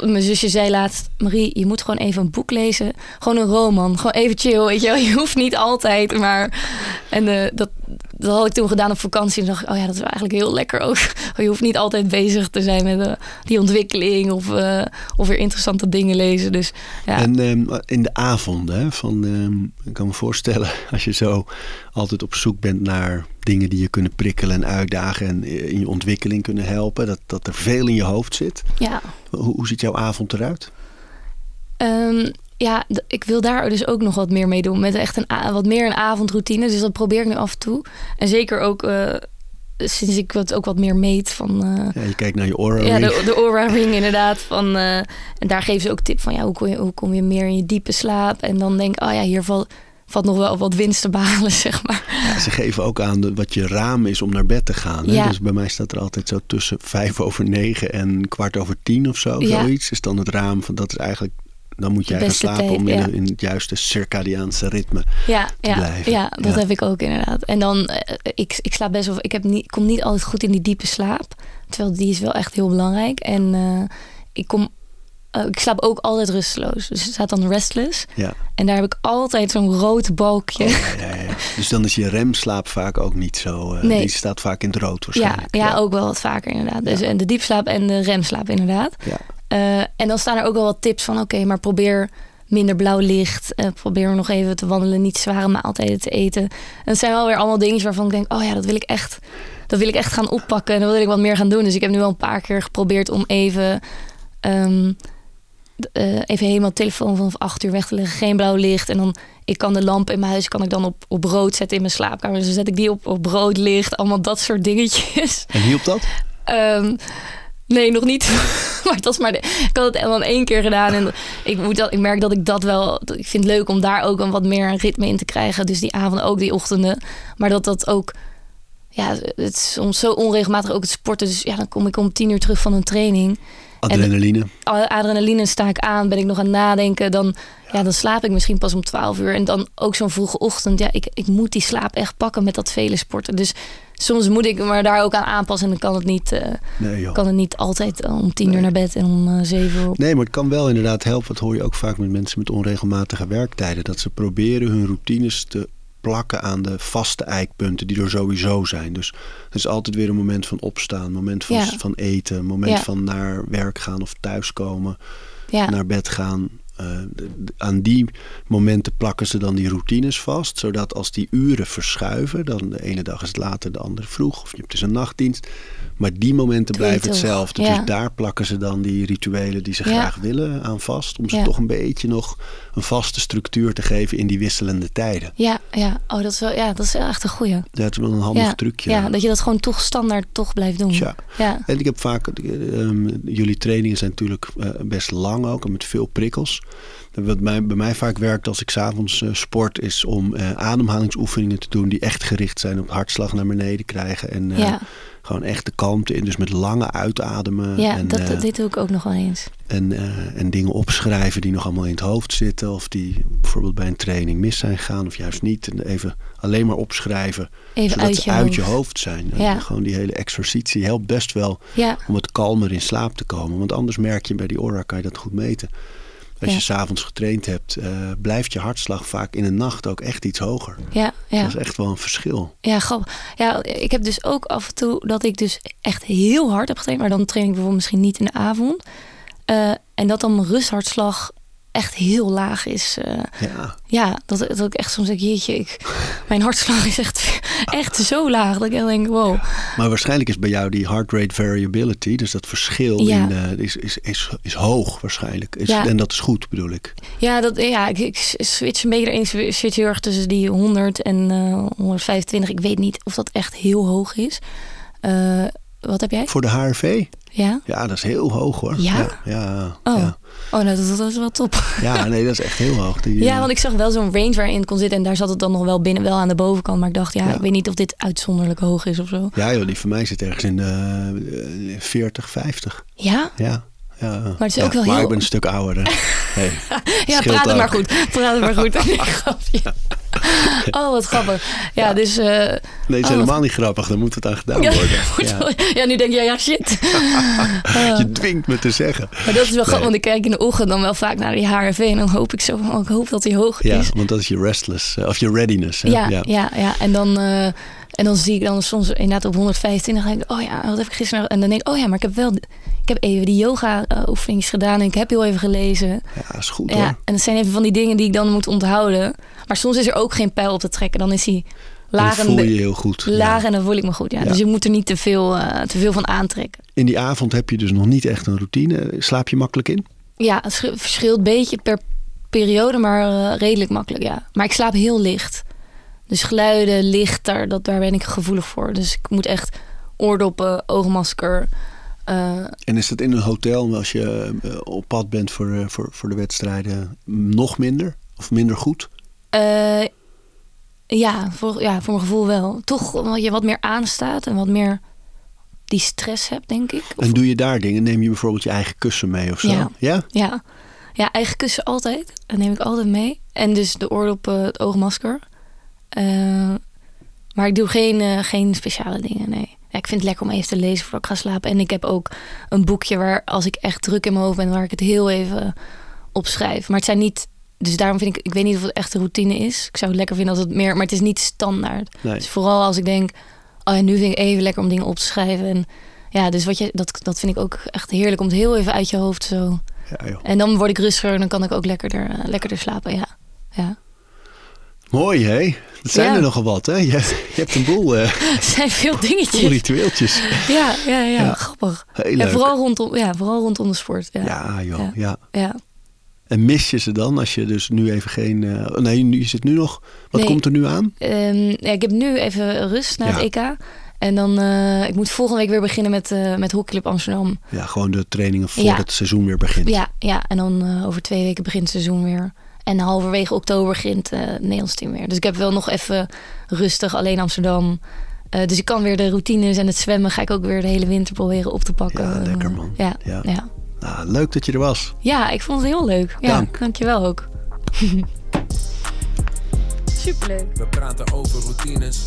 mijn zusje zei laatst, Marie, je moet gewoon even een boek lezen. Gewoon een roman. Gewoon even chill, weet je wel. [LAUGHS] Je hoeft niet altijd, maar... En uh, dat, dat had ik toen gedaan op vakantie. En dacht ik, oh ja, dat is eigenlijk heel lekker ook. [LAUGHS] Je hoeft niet altijd bezig te zijn met uh, die ontwikkeling of, uh, of weer interessante dingen lezen. Dus, ja. En um, in de avonden, van, um, ik kan me voorstellen, [LAUGHS] als je zo altijd op zoek bent naar dingen die je kunnen prikkelen en uitdagen en in je ontwikkeling kunnen helpen, dat, dat er veel in je hoofd zit. Ja. Hoe, hoe ziet jouw avond eruit? Um, ja, ik wil daar dus ook nog wat meer mee doen. Met echt een wat meer een avondroutine. Dus dat probeer ik nu af en toe. En zeker ook uh, sinds ik het ook wat meer meet van. Uh, ja, je kijkt naar je aura Ja, de, de aura ring inderdaad. Van, uh, en daar geven ze ook tip van ja, hoe kom, je, hoe kom je meer in je diepe slaap? En dan denk ik, oh ja, hier valt, valt nog wel wat winst te behalen, [LAUGHS] zeg maar. Ja, ze geven ook aan wat je raam is om naar bed te gaan. Hè? Ja. Dus bij mij staat er altijd zo tussen vijf over negen en kwart over tien of zo. Ja. Zoiets is dan het raam van dat is eigenlijk dan moet jij gaan slapen om in, in, het juiste circadiaanse ritme ja, te ja, blijven. Ja, dat heb ik ook inderdaad. En dan, uh, ik, ik slaap best wel, ik heb niet, kom niet altijd goed in die diepe slaap. Terwijl die is wel echt heel belangrijk. En uh, ik kom uh, ik slaap ook altijd rusteloos. Dus het staat dan restless. Ja. En daar heb ik altijd zo'n rood balkje. Oh, ja, ja, [LAUGHS] dus dan is je remslaap vaak ook niet zo. Uh, nee. Die staat vaak in het rood waarschijnlijk. Ja, ja, ook wel wat vaker inderdaad. Dus en de diepslaap en de remslaap inderdaad. Uh, en dan staan er ook wel wat tips van: oké, maar probeer minder blauw licht. Uh, probeer nog even te wandelen, niet zware maaltijden te eten. En dat zijn wel weer allemaal dingen waarvan ik denk: oh ja, dat wil ik echt. Dat wil ik echt gaan oppakken en dan wil ik wat meer gaan doen. Dus ik heb nu wel een paar keer geprobeerd om even. Um, uh, even helemaal telefoon vanaf acht uur weg te leggen. Geen blauw licht. En dan, ik kan de lamp in mijn huis kan ik dan op, op rood zetten in mijn slaapkamer. Dus dan zet ik die op, op rood licht. Allemaal dat soort dingetjes. En hielp dat? um, Nee, nog niet. [LAUGHS] maar dat is maar de, ik had het dan één keer gedaan. En ik, moet dat, ik merk dat ik dat wel. Ik vind het leuk om daar ook een wat meer een ritme in te krijgen. Dus die avonden ook, die ochtenden. Maar dat dat ook. Ja, het is soms zo onregelmatig ook het sporten. Dus ja, dan kom ik om tien uur terug van een training. Adrenaline. En adrenaline sta ik aan, ben ik nog aan het nadenken. Dan, ja. dan slaap ik misschien pas om 12 uur. En dan ook zo'n vroege ochtend. Ja, ik, ik moet die slaap echt pakken met dat vele sporten. Dus soms moet ik me daar ook aan aanpassen. En dan kan het niet, uh, nee, kan het niet altijd om tien uur naar bed en om uh, zeven uur. Nee, maar het kan wel inderdaad helpen. Dat hoor je ook vaak met mensen met onregelmatige werktijden. Dat ze proberen hun routines te plakken aan de vaste eikpunten die er sowieso zijn. Dus er is altijd weer een moment van opstaan, moment van, van eten, moment van naar werk gaan of thuiskomen, ja. naar bed gaan. Uh, aan die momenten plakken ze dan die routines vast, zodat als die uren verschuiven, dan de ene dag is het later, de andere vroeg, of je hebt dus een nachtdienst, maar die momenten blijven hetzelfde. Dus daar plakken ze dan die rituelen die ze graag willen aan vast. Om ze toch een beetje nog een vaste structuur te geven in die wisselende tijden. Ja, ja. Oh, dat is wel, ja, dat is echt een goeie. Ja, het is wel een handig trucje. Ja, dat je dat gewoon toch standaard toch blijft doen. Ja. ja. En ik heb vaak, um, jullie trainingen zijn natuurlijk uh, best lang ook en met veel prikkels. Wat mij, bij mij vaak werkt als ik s'avonds uh, sport, is om uh, ademhalingsoefeningen te doen die echt gericht zijn op hartslag naar beneden krijgen. En ja Gewoon echt de kalmte in. Dus met lange uitademen. Ja, en, dat, eh, dit doe ik ook nog wel eens. en, eh, en dingen opschrijven die nog allemaal in het hoofd zitten. Of die bijvoorbeeld bij een training mis zijn gegaan of juist niet. En even alleen maar opschrijven. Even zodat uit ze je uit hoofd. je hoofd zijn. En Ja. Gewoon die hele exercitie helpt best wel Ja, om wat kalmer in slaap te komen. Want anders merk je bij die aura kan je dat goed meten. Als Ja. je s'avonds getraind hebt, eh, blijft je hartslag vaak in de nacht ook echt iets hoger. ja, ja. Dat is echt wel een verschil. Ja, grappig. Ja, ik heb dus ook af en toe dat ik dus echt heel hard heb getraind. Maar dan train ik bijvoorbeeld misschien niet in de avond. Eh, en dat dan mijn rusthartslag echt heel laag is. Eh, Ja, ja, dat, dat ik echt soms denk, jeetje, ik, mijn hartslag is echt, [LAUGHS] echt zo laag. Dat ik denk, wow. maar waarschijnlijk is bij jou die heart rate variability, dus dat verschil Ja. in, eh, is, is, is, is hoog waarschijnlijk. Is, Ja. En dat is goed bedoel ik. Ja, dat, ja ik, ik switch een beetje. Ik switch heel erg tussen die 100 en eh 125. Ik weet niet of dat echt heel hoog is. Eh, wat heb jij? Voor de HRV? Ja? Ja, dat is heel hoog hoor. Ja? Ja, ja, Oh, ja. oh nou, dat, dat is wel top. Ja, nee, dat is echt heel hoog. Die, Ja, eh, want ik zag wel zo'n range waarin het kon zitten. En daar zat het dan nog wel binnen, wel aan de bovenkant. Maar ik dacht, ja, Ja. ik weet niet of dit uitzonderlijk hoog is of zo. Ja joh, die van mij zit ergens in de eh, 40, 50 Ja? Ja. Ja. Maar het is ook wel maar heel- ik ben een stuk ouder. Hey, [LAUGHS] Ja, praat het maar goed. Praat het maar goed. [LAUGHS] [LAUGHS] [LAUGHS] Oh, wat grappig. Ja, dus... eh, Nee, het is Oh, wat- helemaal niet grappig. Dan moet het aan gedaan ja, [LAUGHS] worden. Ja. ja, nu denk je, ja, shit. [LAUGHS] Je dwingt me te zeggen. Maar dat is wel grappig, Nee. want ik kijk in de ochtend dan wel vaak naar die HRV. En dan hoop ik zo van, oh, ik hoop dat hij hoog Ja, is. want dat is je restless. eh, Of je readiness. Hè? Ja, ja, ja, En dan, eh, en dan zie ik dan soms inderdaad op 125. Dan denk ik, oh ja, wat heb ik gisteren... En dan denk ik, oh ja, maar ik heb wel... Ik heb even die yoga eh, oefeningen gedaan en ik heb heel even gelezen. Ja, is goed Ja, en dat zijn even van die dingen die ik dan moet onthouden. Maar soms is er ook geen pijl op te trekken. Dan is hij laag Dan en, voel je je heel goed. laag Ja. en dan voel ik me goed. Ja. Ja. Dus je moet er niet te veel, eh, te veel van aantrekken. In die avond heb je dus nog niet echt een routine. Slaap je makkelijk in? Ja, het sch- verschilt een beetje per periode, maar eh, redelijk makkelijk, ja. Maar ik slaap heel licht. Dus geluiden, licht, daar, dat, daar ben ik gevoelig voor. Dus ik moet echt oordoppen, oogmasker. eh, En is dat in een hotel, als je eh, op pad bent voor, eh, voor, voor de wedstrijden, nog minder? Of minder goed? ja, voor, ja, voor mijn gevoel wel. Toch omdat je wat meer aanstaat en wat meer die stress hebt, denk ik. Of- En doe je daar dingen? Neem je bijvoorbeeld je eigen kussen mee of zo? Ja. Ja? Ja. ja, eigen kussen altijd. Dat neem ik altijd mee. En dus de oordoppen, het oogmasker. Eh, maar ik doe geen, eh, geen speciale dingen, nee. Ja, ik vind het lekker om even te lezen voordat ik ga slapen. En ik heb ook een boekje waar als ik echt druk in mijn hoofd ben... waar ik het heel even opschrijf. Maar het zijn niet... Dus daarom vind ik... Ik weet niet of het echt een routine is. Ik zou het lekker vinden als het meer... Maar het is niet standaard. Nee. Dus vooral als ik denk... Oh ja, nu vind ik even lekker om dingen op te schrijven. En ja, dus wat je, dat, dat vind ik ook echt heerlijk om het heel even uit je hoofd zo... Ja, joh. En dan word ik rustiger en dan kan ik ook lekkerder, eh, lekkerder slapen. Ja. ja. Mooi, hè? Dat zijn Ja. er nogal wat, hè? Je, je hebt een boel, Het [LAUGHS] zijn veel boel dingetjes. ritueeltjes. Ja, ja, ja, Ja. grappig. Ja, vooral, rondom, ja, vooral rondom de sport. Ja. Ja, joh. Ja. Ja. En mis je ze dan als je dus nu even geen... eh, nee, nu is het nu nog... Wat Nee. komt er nu aan? Ehm, ja, ik heb nu even rust na het EK. En dan, eh, ik moet volgende week weer beginnen met, eh met Hockeyclub Amsterdam. Ja, gewoon de trainingen voor Ja. het seizoen weer begint. Ja, ja. en dan over twee weken begint het seizoen weer. En halverwege oktober begint eh, het Nederlands team weer. Dus ik heb wel nog even rustig alleen Amsterdam. Eh, dus ik kan weer de routines en het zwemmen ga ik ook weer de hele winter proberen op te pakken. Ja, lekker, man. Ja, Ja. ja. ja. Nou, leuk dat je er was. ik vond het heel leuk. Ja, Dank. Dankjewel ook. [LAUGHS] Superleuk. We praten over routines.